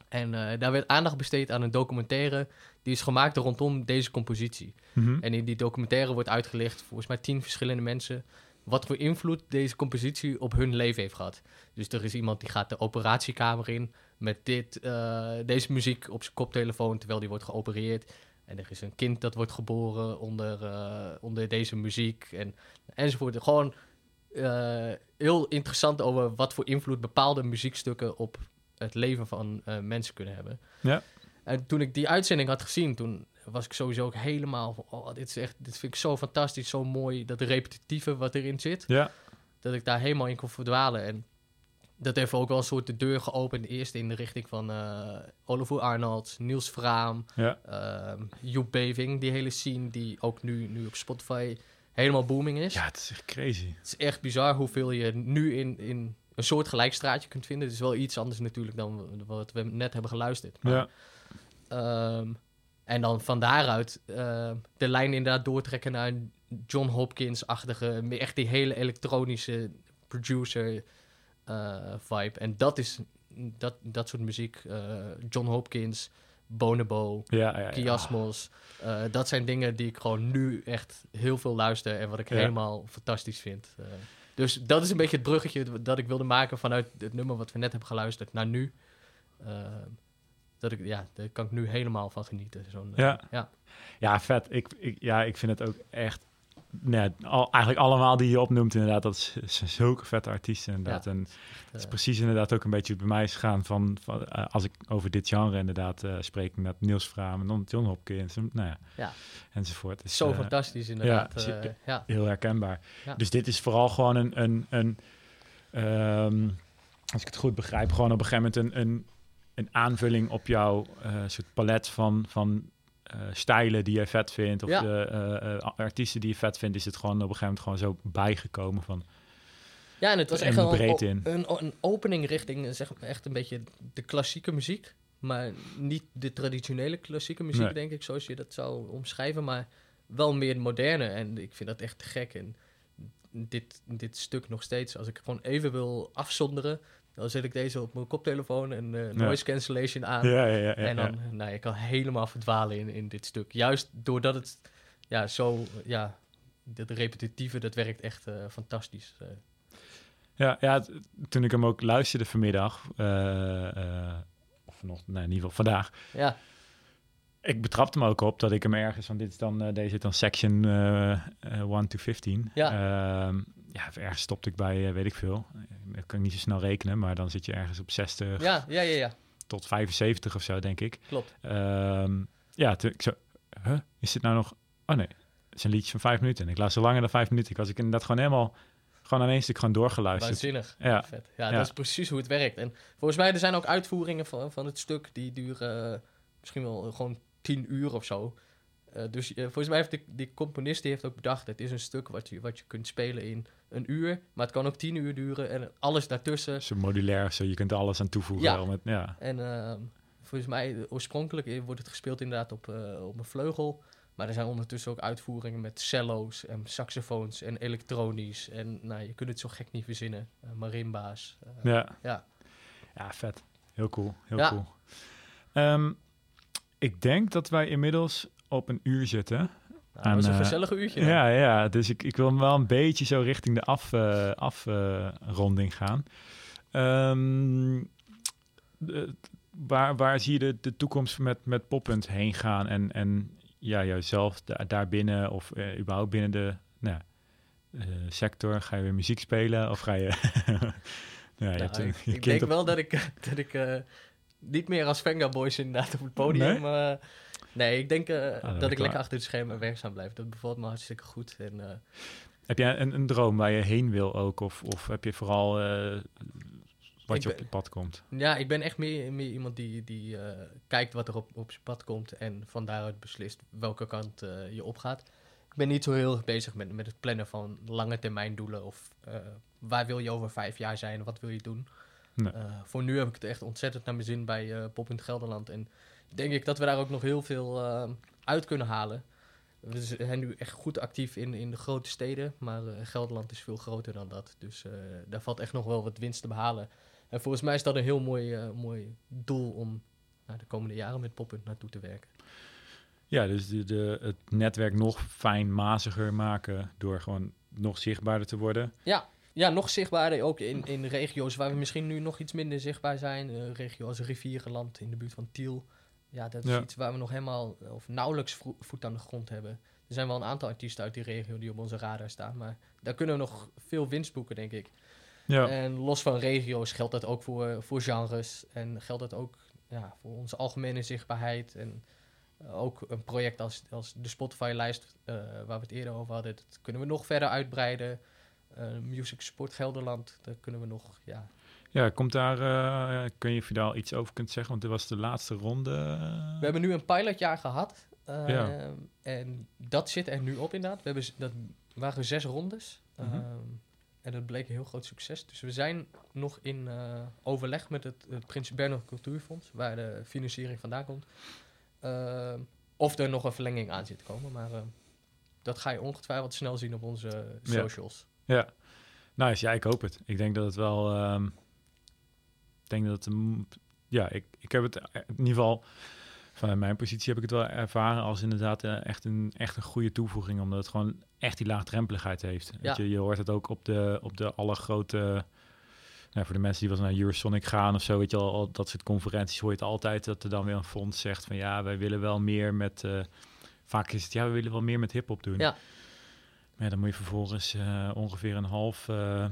En uh, daar werd aandacht besteed aan een documentaire die is gemaakt rondom deze compositie. Mm En in die documentaire wordt uitgelicht, volgens mij tien verschillende mensen, wat voor invloed deze compositie op hun leven heeft gehad. Dus er is iemand die gaat de operatiekamer in met dit, uh, deze muziek op zijn koptelefoon terwijl die wordt geopereerd. En er is een kind dat wordt geboren onder, uh, onder deze muziek en, enzovoort. Gewoon heel interessant over wat voor invloed bepaalde muziekstukken op het leven van uh, mensen kunnen hebben. Ja. En toen ik die uitzending had gezien, toen was ik sowieso ook helemaal van, oh, dit is echt, dit vind ik zo fantastisch, zo mooi, dat repetitieve wat erin zit. Ja. Dat ik daar helemaal in kon verdwalen. En dat heeft ook wel een soort de deur geopend, eerst in de richting van uh, Oliver Arnold, Niels Vraam, ja. uh, Joep Beving, die hele scene die ook nu, nu op Spotify helemaal booming is. Ja, het is echt crazy. Het is echt bizar hoeveel je nu in, in een soort gelijkstraatje kunt vinden. Het is wel iets anders natuurlijk dan wat we net hebben geluisterd. Maar, ja. Ehm, en dan van daaruit uh, de lijn inderdaad doortrekken naar John Hopkins-achtige, echt die hele elektronische producer uh, vibe. En dat is dat, dat soort muziek, uh, John Hopkins, Bonobo, ja, ja, Kiasmos. Uh, dat zijn dingen die ik gewoon nu echt heel veel luister en wat ik helemaal fantastisch vind. Dus dat is een beetje het bruggetje dat ik wilde maken vanuit het nummer wat we net hebben geluisterd naar nu. Uh, dat ik, ja, daar kan ik nu helemaal van genieten. Zo'n, ja. ja. ja, vet. Ik, ik, ja, ik vind het ook echt nee, al, eigenlijk allemaal die je opnoemt, inderdaad, dat is zulke vette artiesten inderdaad. en het is precies inderdaad ook een beetje bij mij is gaan van, van uh, als ik over dit genre inderdaad uh, spreek met Niels Vraam, John Hopkins, nou ja, ja. enzovoort. Dus, Zo fantastisch inderdaad. Ja, ja. heel herkenbaar. Dus dit is vooral gewoon een, een, een um, als ik het goed begrijp, gewoon op een gegeven moment een, een, een aanvulling op jouw soort palet van, van uh, stijlen die je vet vindt of de uh, uh, artiesten die je vet vindt, is het gewoon op een gegeven moment gewoon zo bijgekomen van. Ja, en het was echt een, een, een, een, opening richting zeg, echt een beetje de klassieke muziek. Maar niet de traditionele klassieke muziek, denk ik, zoals je dat zou omschrijven. Maar wel meer moderne. En ik vind dat echt te gek. En dit, dit stuk nog steeds, als ik gewoon even wil afzonderen, dan zet ik deze op mijn koptelefoon en uh, noise cancellation aan. Ja, ja, ja, en dan, nou, ik kan helemaal verdwalen in, in dit stuk. Juist doordat het ja, zo, ja, dat repetitieve, dat werkt echt uh, fantastisch. Ja, ja, toen ik hem ook luisterde vanmiddag, of nog, nee, in ieder geval vandaag. Ja. Ik betrapte me ook op dat ik hem ergens, van dit is dan, deze dan section 1 to 15. Ja. Ehm, ja, ergens stopte ik bij, weet ik veel dat kan ik niet zo snel rekenen, maar dan zit je ergens op 60 ja, ja, ja, ja. tot 75 of zo, denk ik. Klopt. Um, ja, toen ik zo, huh? is dit nou nog... Oh nee, het is een liedje van vijf minuten. En ik laat langer dan vijf minuten. Ik was ik inderdaad gewoon helemaal... Gewoon aan één stuk gewoon doorgeluisterd. Waanzinnig. Ja. Vet. Ja, dat is precies hoe het werkt. En volgens mij, er zijn ook uitvoeringen van, van het stuk... die duren uh, misschien wel gewoon tien uur of zo. Uh, dus uh, volgens mij heeft de, die componist die heeft ook bedacht... het is een stuk wat je, wat je kunt spelen in een uur, maar het kan ook tien uur duren en alles daartussen. Zo modulair, zo je kunt alles aan toevoegen. Ja, met, ja. en uh, volgens mij oorspronkelijk wordt het gespeeld inderdaad op, uh, op een vleugel. Maar er zijn ondertussen ook uitvoeringen met cello's en saxofoons en elektronisch. En nou, je kunt het zo gek niet verzinnen. Uh, marimba's. ja. ja. Ja, vet. Heel cool. Heel ja. cool. Um, ik denk dat wij inmiddels op een uur zitten. Nou, dat was een gezellig uurtje. Ja, ja, dus ik, ik wil wel een beetje zo richting de af, uh, afronding gaan. Um, de, waar, waar zie je de, de toekomst met, met Poppunt heen gaan? En, en ja, jouzelf da daarbinnen of uh, überhaupt binnen de nou, uh, sector? Ga je weer muziek spelen of ga je... (laughs) ja, je nou, ik, ik denk wel dat ik, (laughs) dat ik uh, niet meer als Venga Boys inderdaad op het podium... Nee? Nee, ik denk uh, ah, dat ik lekker achter het scherm werkzaam blijf. Dat bevalt me hartstikke goed. En, uh, heb jij een, een, droom waar je heen wil ook? Of, of heb je vooral uh, wat je op je pad komt? Ja, ik ben echt meer, meer iemand die, die kijkt wat er op, op zijn pad komt... en van daaruit beslist welke kant je opgaat. Ik ben niet zo heel erg bezig met, met het plannen van lange termijn doelen... of waar wil je over vijf jaar zijn, wat wil je doen... Nee. voor nu heb ik het echt ontzettend naar mijn zin bij Pop in Gelderland... en denk ik dat we daar ook nog heel veel uh, uit kunnen halen. We zijn nu echt goed actief in, in de grote steden, maar uh, Gelderland is veel groter dan dat. Dus uh, daar valt echt nog wel wat winst te behalen. En volgens mij is dat een heel mooi, mooi doel om nou, de komende jaren met Poppunt naartoe te werken. Ja, dus de, de, het netwerk nog fijnmaziger maken door gewoon nog zichtbaarder te worden. Ja, ja nog zichtbaarder ook in, in regio's waar we misschien nu nog iets minder zichtbaar zijn. Uh, regio als Rivierenland in de buurt van Tiel. Ja, dat is iets waar we nog helemaal of nauwelijks voet aan de grond hebben. Er zijn wel een aantal artiesten uit die regio die op onze radar staan, maar daar kunnen we nog veel winst boeken, denk ik. Ja. En los van regio's geldt dat ook voor, voor genres en geldt dat ook ja, voor onze algemene zichtbaarheid. En uh, ook een project als, als de Spotify-lijst, uh, waar we het eerder over hadden, dat kunnen we nog verder uitbreiden. Uh, Music Sport Gelderland, daar kunnen we nog ja, ja, komt daar, uh, kun je daar iets over kunt zeggen? Want dit was de laatste ronde. We hebben nu een pilotjaar gehad. Uh, ja. En dat zit er nu op inderdaad. We hebben, dat waren zes rondes. Uh -huh. en dat bleek een heel groot succes. Dus we zijn nog in overleg met het, het Prins Bernhard Cultuurfonds, waar de financiering vandaan komt. of er nog een verlenging aan zit te komen. Maar dat ga je ongetwijfeld snel zien op onze socials. Ja, nice. Ja, ik hoop het. Ik denk dat het wel... Um ik denk dat, ja, ik, ik heb het in ieder geval Vanuit mijn positie heb ik het wel ervaren als inderdaad echt, een, echt een goede toevoeging, omdat het gewoon echt die laagdrempeligheid heeft. Weet je, je hoort het ook op de, op de allergrote nou, voor de mensen die wel naar Eurosonic gaan of zo, weet je al, al, dat soort conferenties hoor je het altijd dat er dan weer een fonds zegt van ja, wij willen wel meer met, uh, vaak is het ja, we willen wel meer met hip-hop doen. Ja. Maar dan moet je vervolgens uh, ongeveer een half, uh,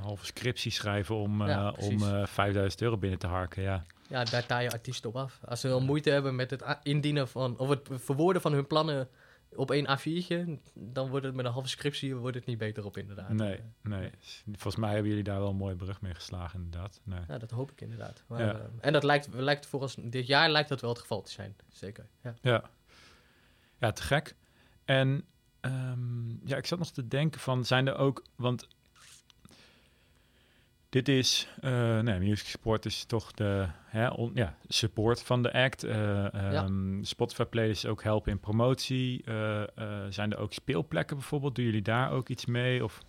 halve scriptie schrijven om, ja, om 5000 euro binnen te harken. Ja. ja, daar taai je artiesten op af. Als ze wel moeite hebben met het indienen van, of het verwoorden van hun plannen op één A4'tje, dan wordt het met een halve scriptie wordt het niet beter op inderdaad. Nee, nee. Volgens mij hebben jullie daar wel een mooie brug mee geslagen inderdaad. Nee. Ja, dat hoop ik inderdaad. Maar, ja. uh, en dat lijkt, lijkt voor ons, dit jaar lijkt dat wel het geval te zijn, zeker. Ja, ja. ja te gek. En um, ja, ik zat nog te denken van, zijn er ook, want dit is, uh, nee, Music Support is toch de hè, on, ja, support van de act. Uh, ja. um, Spotify playlists ook helpen in promotie. Uh, zijn er ook speelplekken bijvoorbeeld? Doen jullie daar ook iets mee? Of?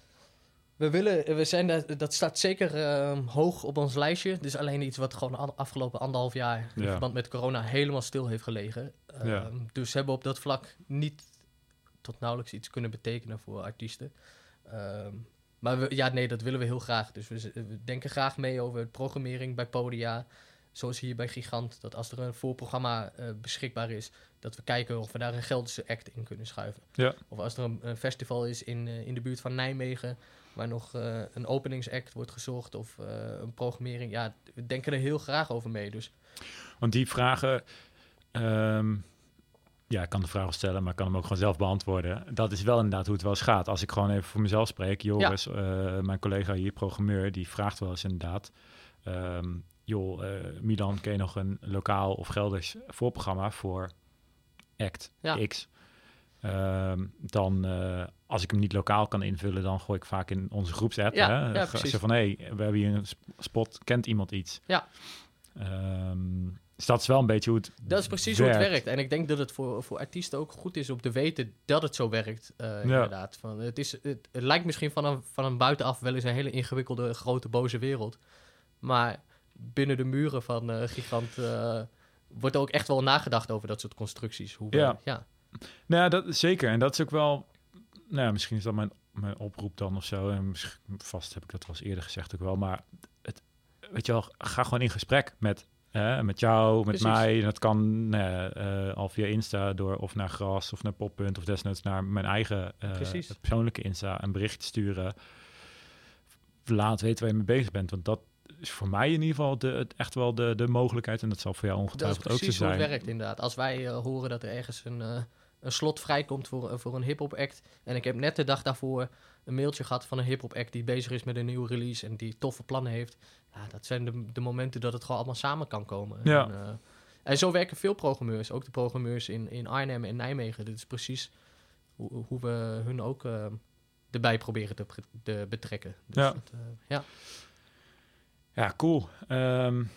We willen, we zijn dat, dat staat zeker uh, hoog op ons lijstje. Het is alleen iets wat gewoon afgelopen anderhalf jaar in ja. verband met corona helemaal stil heeft gelegen. Ja. Dus hebben we op dat vlak niet tot nauwelijks iets kunnen betekenen voor artiesten. Uh, maar we, ja, nee, dat willen we heel graag. Dus we, we, denken graag mee over programmering bij podia. Zoals hier bij Gigant. Dat als er een voorprogramma uh, beschikbaar is, dat we kijken of we daar een Gelderse act in kunnen schuiven. Ja. Of als er een, een festival is in, uh, in de buurt van Nijmegen, waar nog uh, een openingsact wordt gezocht of een programmering. Ja, we denken er heel graag over mee. Dus. Want die vragen. Um ja, ik kan de vraag stellen, maar ik kan hem ook gewoon zelf beantwoorden. Dat is wel inderdaad hoe het wel eens gaat. Als ik gewoon even voor mezelf spreek, Joris, ja. uh, mijn collega hier, programmeur, die vraagt wel eens inderdaad. Um, joh, uh, Milan, ken je nog een lokaal of Gelders voorprogramma voor Act ja. X? Um, dan, uh, als ik hem niet lokaal kan invullen, dan gooi ik vaak in onze groepsapp. Ja, hè? ja, van, hé, hey, we hebben hier een spot, kent iemand iets? Ja. Um, dus dat is wel een beetje hoe het Dat is precies werkt. hoe het werkt. En ik denk dat het voor, voor artiesten ook goed is om te weten dat het zo werkt. Uh, ja. Inderdaad. Van, het, is, het, het, lijkt misschien van een, van een buitenaf wel eens een hele ingewikkelde, grote, boze wereld. Maar binnen de muren van uh, Gigant uh, wordt er ook echt wel nagedacht over dat soort constructies. Hoe ja. ja. Nou ja, dat zeker. En dat is ook wel... Nou ja, misschien is dat mijn, mijn oproep dan of zo. En vast heb ik dat wel eens eerder gezegd ook wel. Maar het, weet je wel, ga gewoon in gesprek met uh, met jou, met Precies. mij. En dat kan uh, uh, al via Insta door of naar Gras of naar Poppunt of desnoods naar mijn eigen persoonlijke Insta een bericht sturen. Laat weten waar je mee bezig bent, want dat is voor mij in ieder geval de, echt wel de, de mogelijkheid en dat zal voor jou ongetwijfeld ook zo zijn. Dat is precies hoe het werkt inderdaad. Als wij horen dat er ergens een, een slot vrijkomt voor, voor een hip-hop act en ik heb net de dag daarvoor een mailtje gehad van een hip-hop act die bezig is met een nieuwe release en die toffe plannen heeft. Ja, dat zijn de, de momenten dat het gewoon allemaal samen kan komen. Ja. En, uh, en zo werken veel programmeurs, ook de programmeurs in, in Arnhem en Nijmegen. Dit is precies hoe, hoe we hun ook uh, erbij proberen te, te betrekken. Dus ja. Dat, uh, ja. Ja, cool. Um,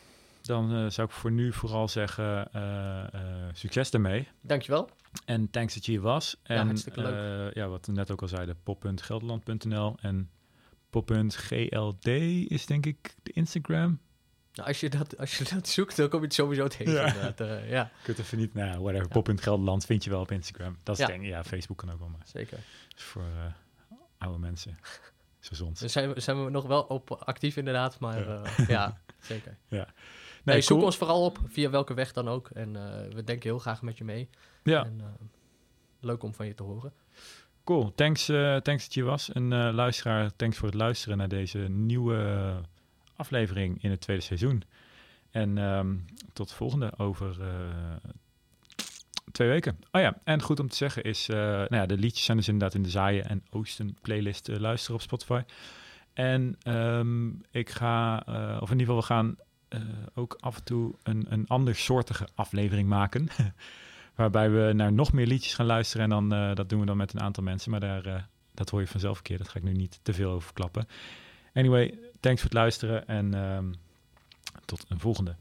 dan uh, zou ik voor nu vooral zeggen, uh, uh, succes ermee. Dankjewel. En thanks dat je hier was. En, ja, hartstikke leuk. ja, wat we net ook al zeiden, pop.gelderland.nl en pop.gld is denk ik de Instagram. Nou, als, je dat, als je dat zoekt, dan kom je het sowieso tegen. Ja. Uh, weet even niet, nou, whatever. Ja. Pop.gelderland vind je wel op Instagram. Dat is ja. denk ik, ja, Facebook kan ook wel maar. Zeker. Voor uh, oude mensen. Zoals ons. Dus zijn we, zijn we nog wel op actief inderdaad, maar ja, uh, ja zeker. (laughs) Ja. Nee, nee zoek cool. ons vooral op, via welke weg dan ook. En we denken heel graag met je mee. Ja. En, leuk om van je te horen. Cool, thanks, uh, thanks dat je was. En uh, luisteraar, thanks voor het luisteren naar deze nieuwe aflevering in het tweede seizoen. En um, tot de volgende over uh, twee weken. Oh ja, en goed om te zeggen is, nou ja, de liedjes zijn dus inderdaad in de Zaaien en Oosten playlist luisteren op Spotify. En um, ik ga, of in ieder geval we gaan eh, ook af en toe een, een andersoortige aflevering maken. (laughs) waarbij we naar nog meer liedjes gaan luisteren. En dan, eh, dat doen we dan met een aantal mensen. Maar daar, eh, dat hoor je vanzelf een keer. Dat ga ik nu niet te veel over klappen. Anyway, thanks voor het luisteren. En ehm, tot een volgende.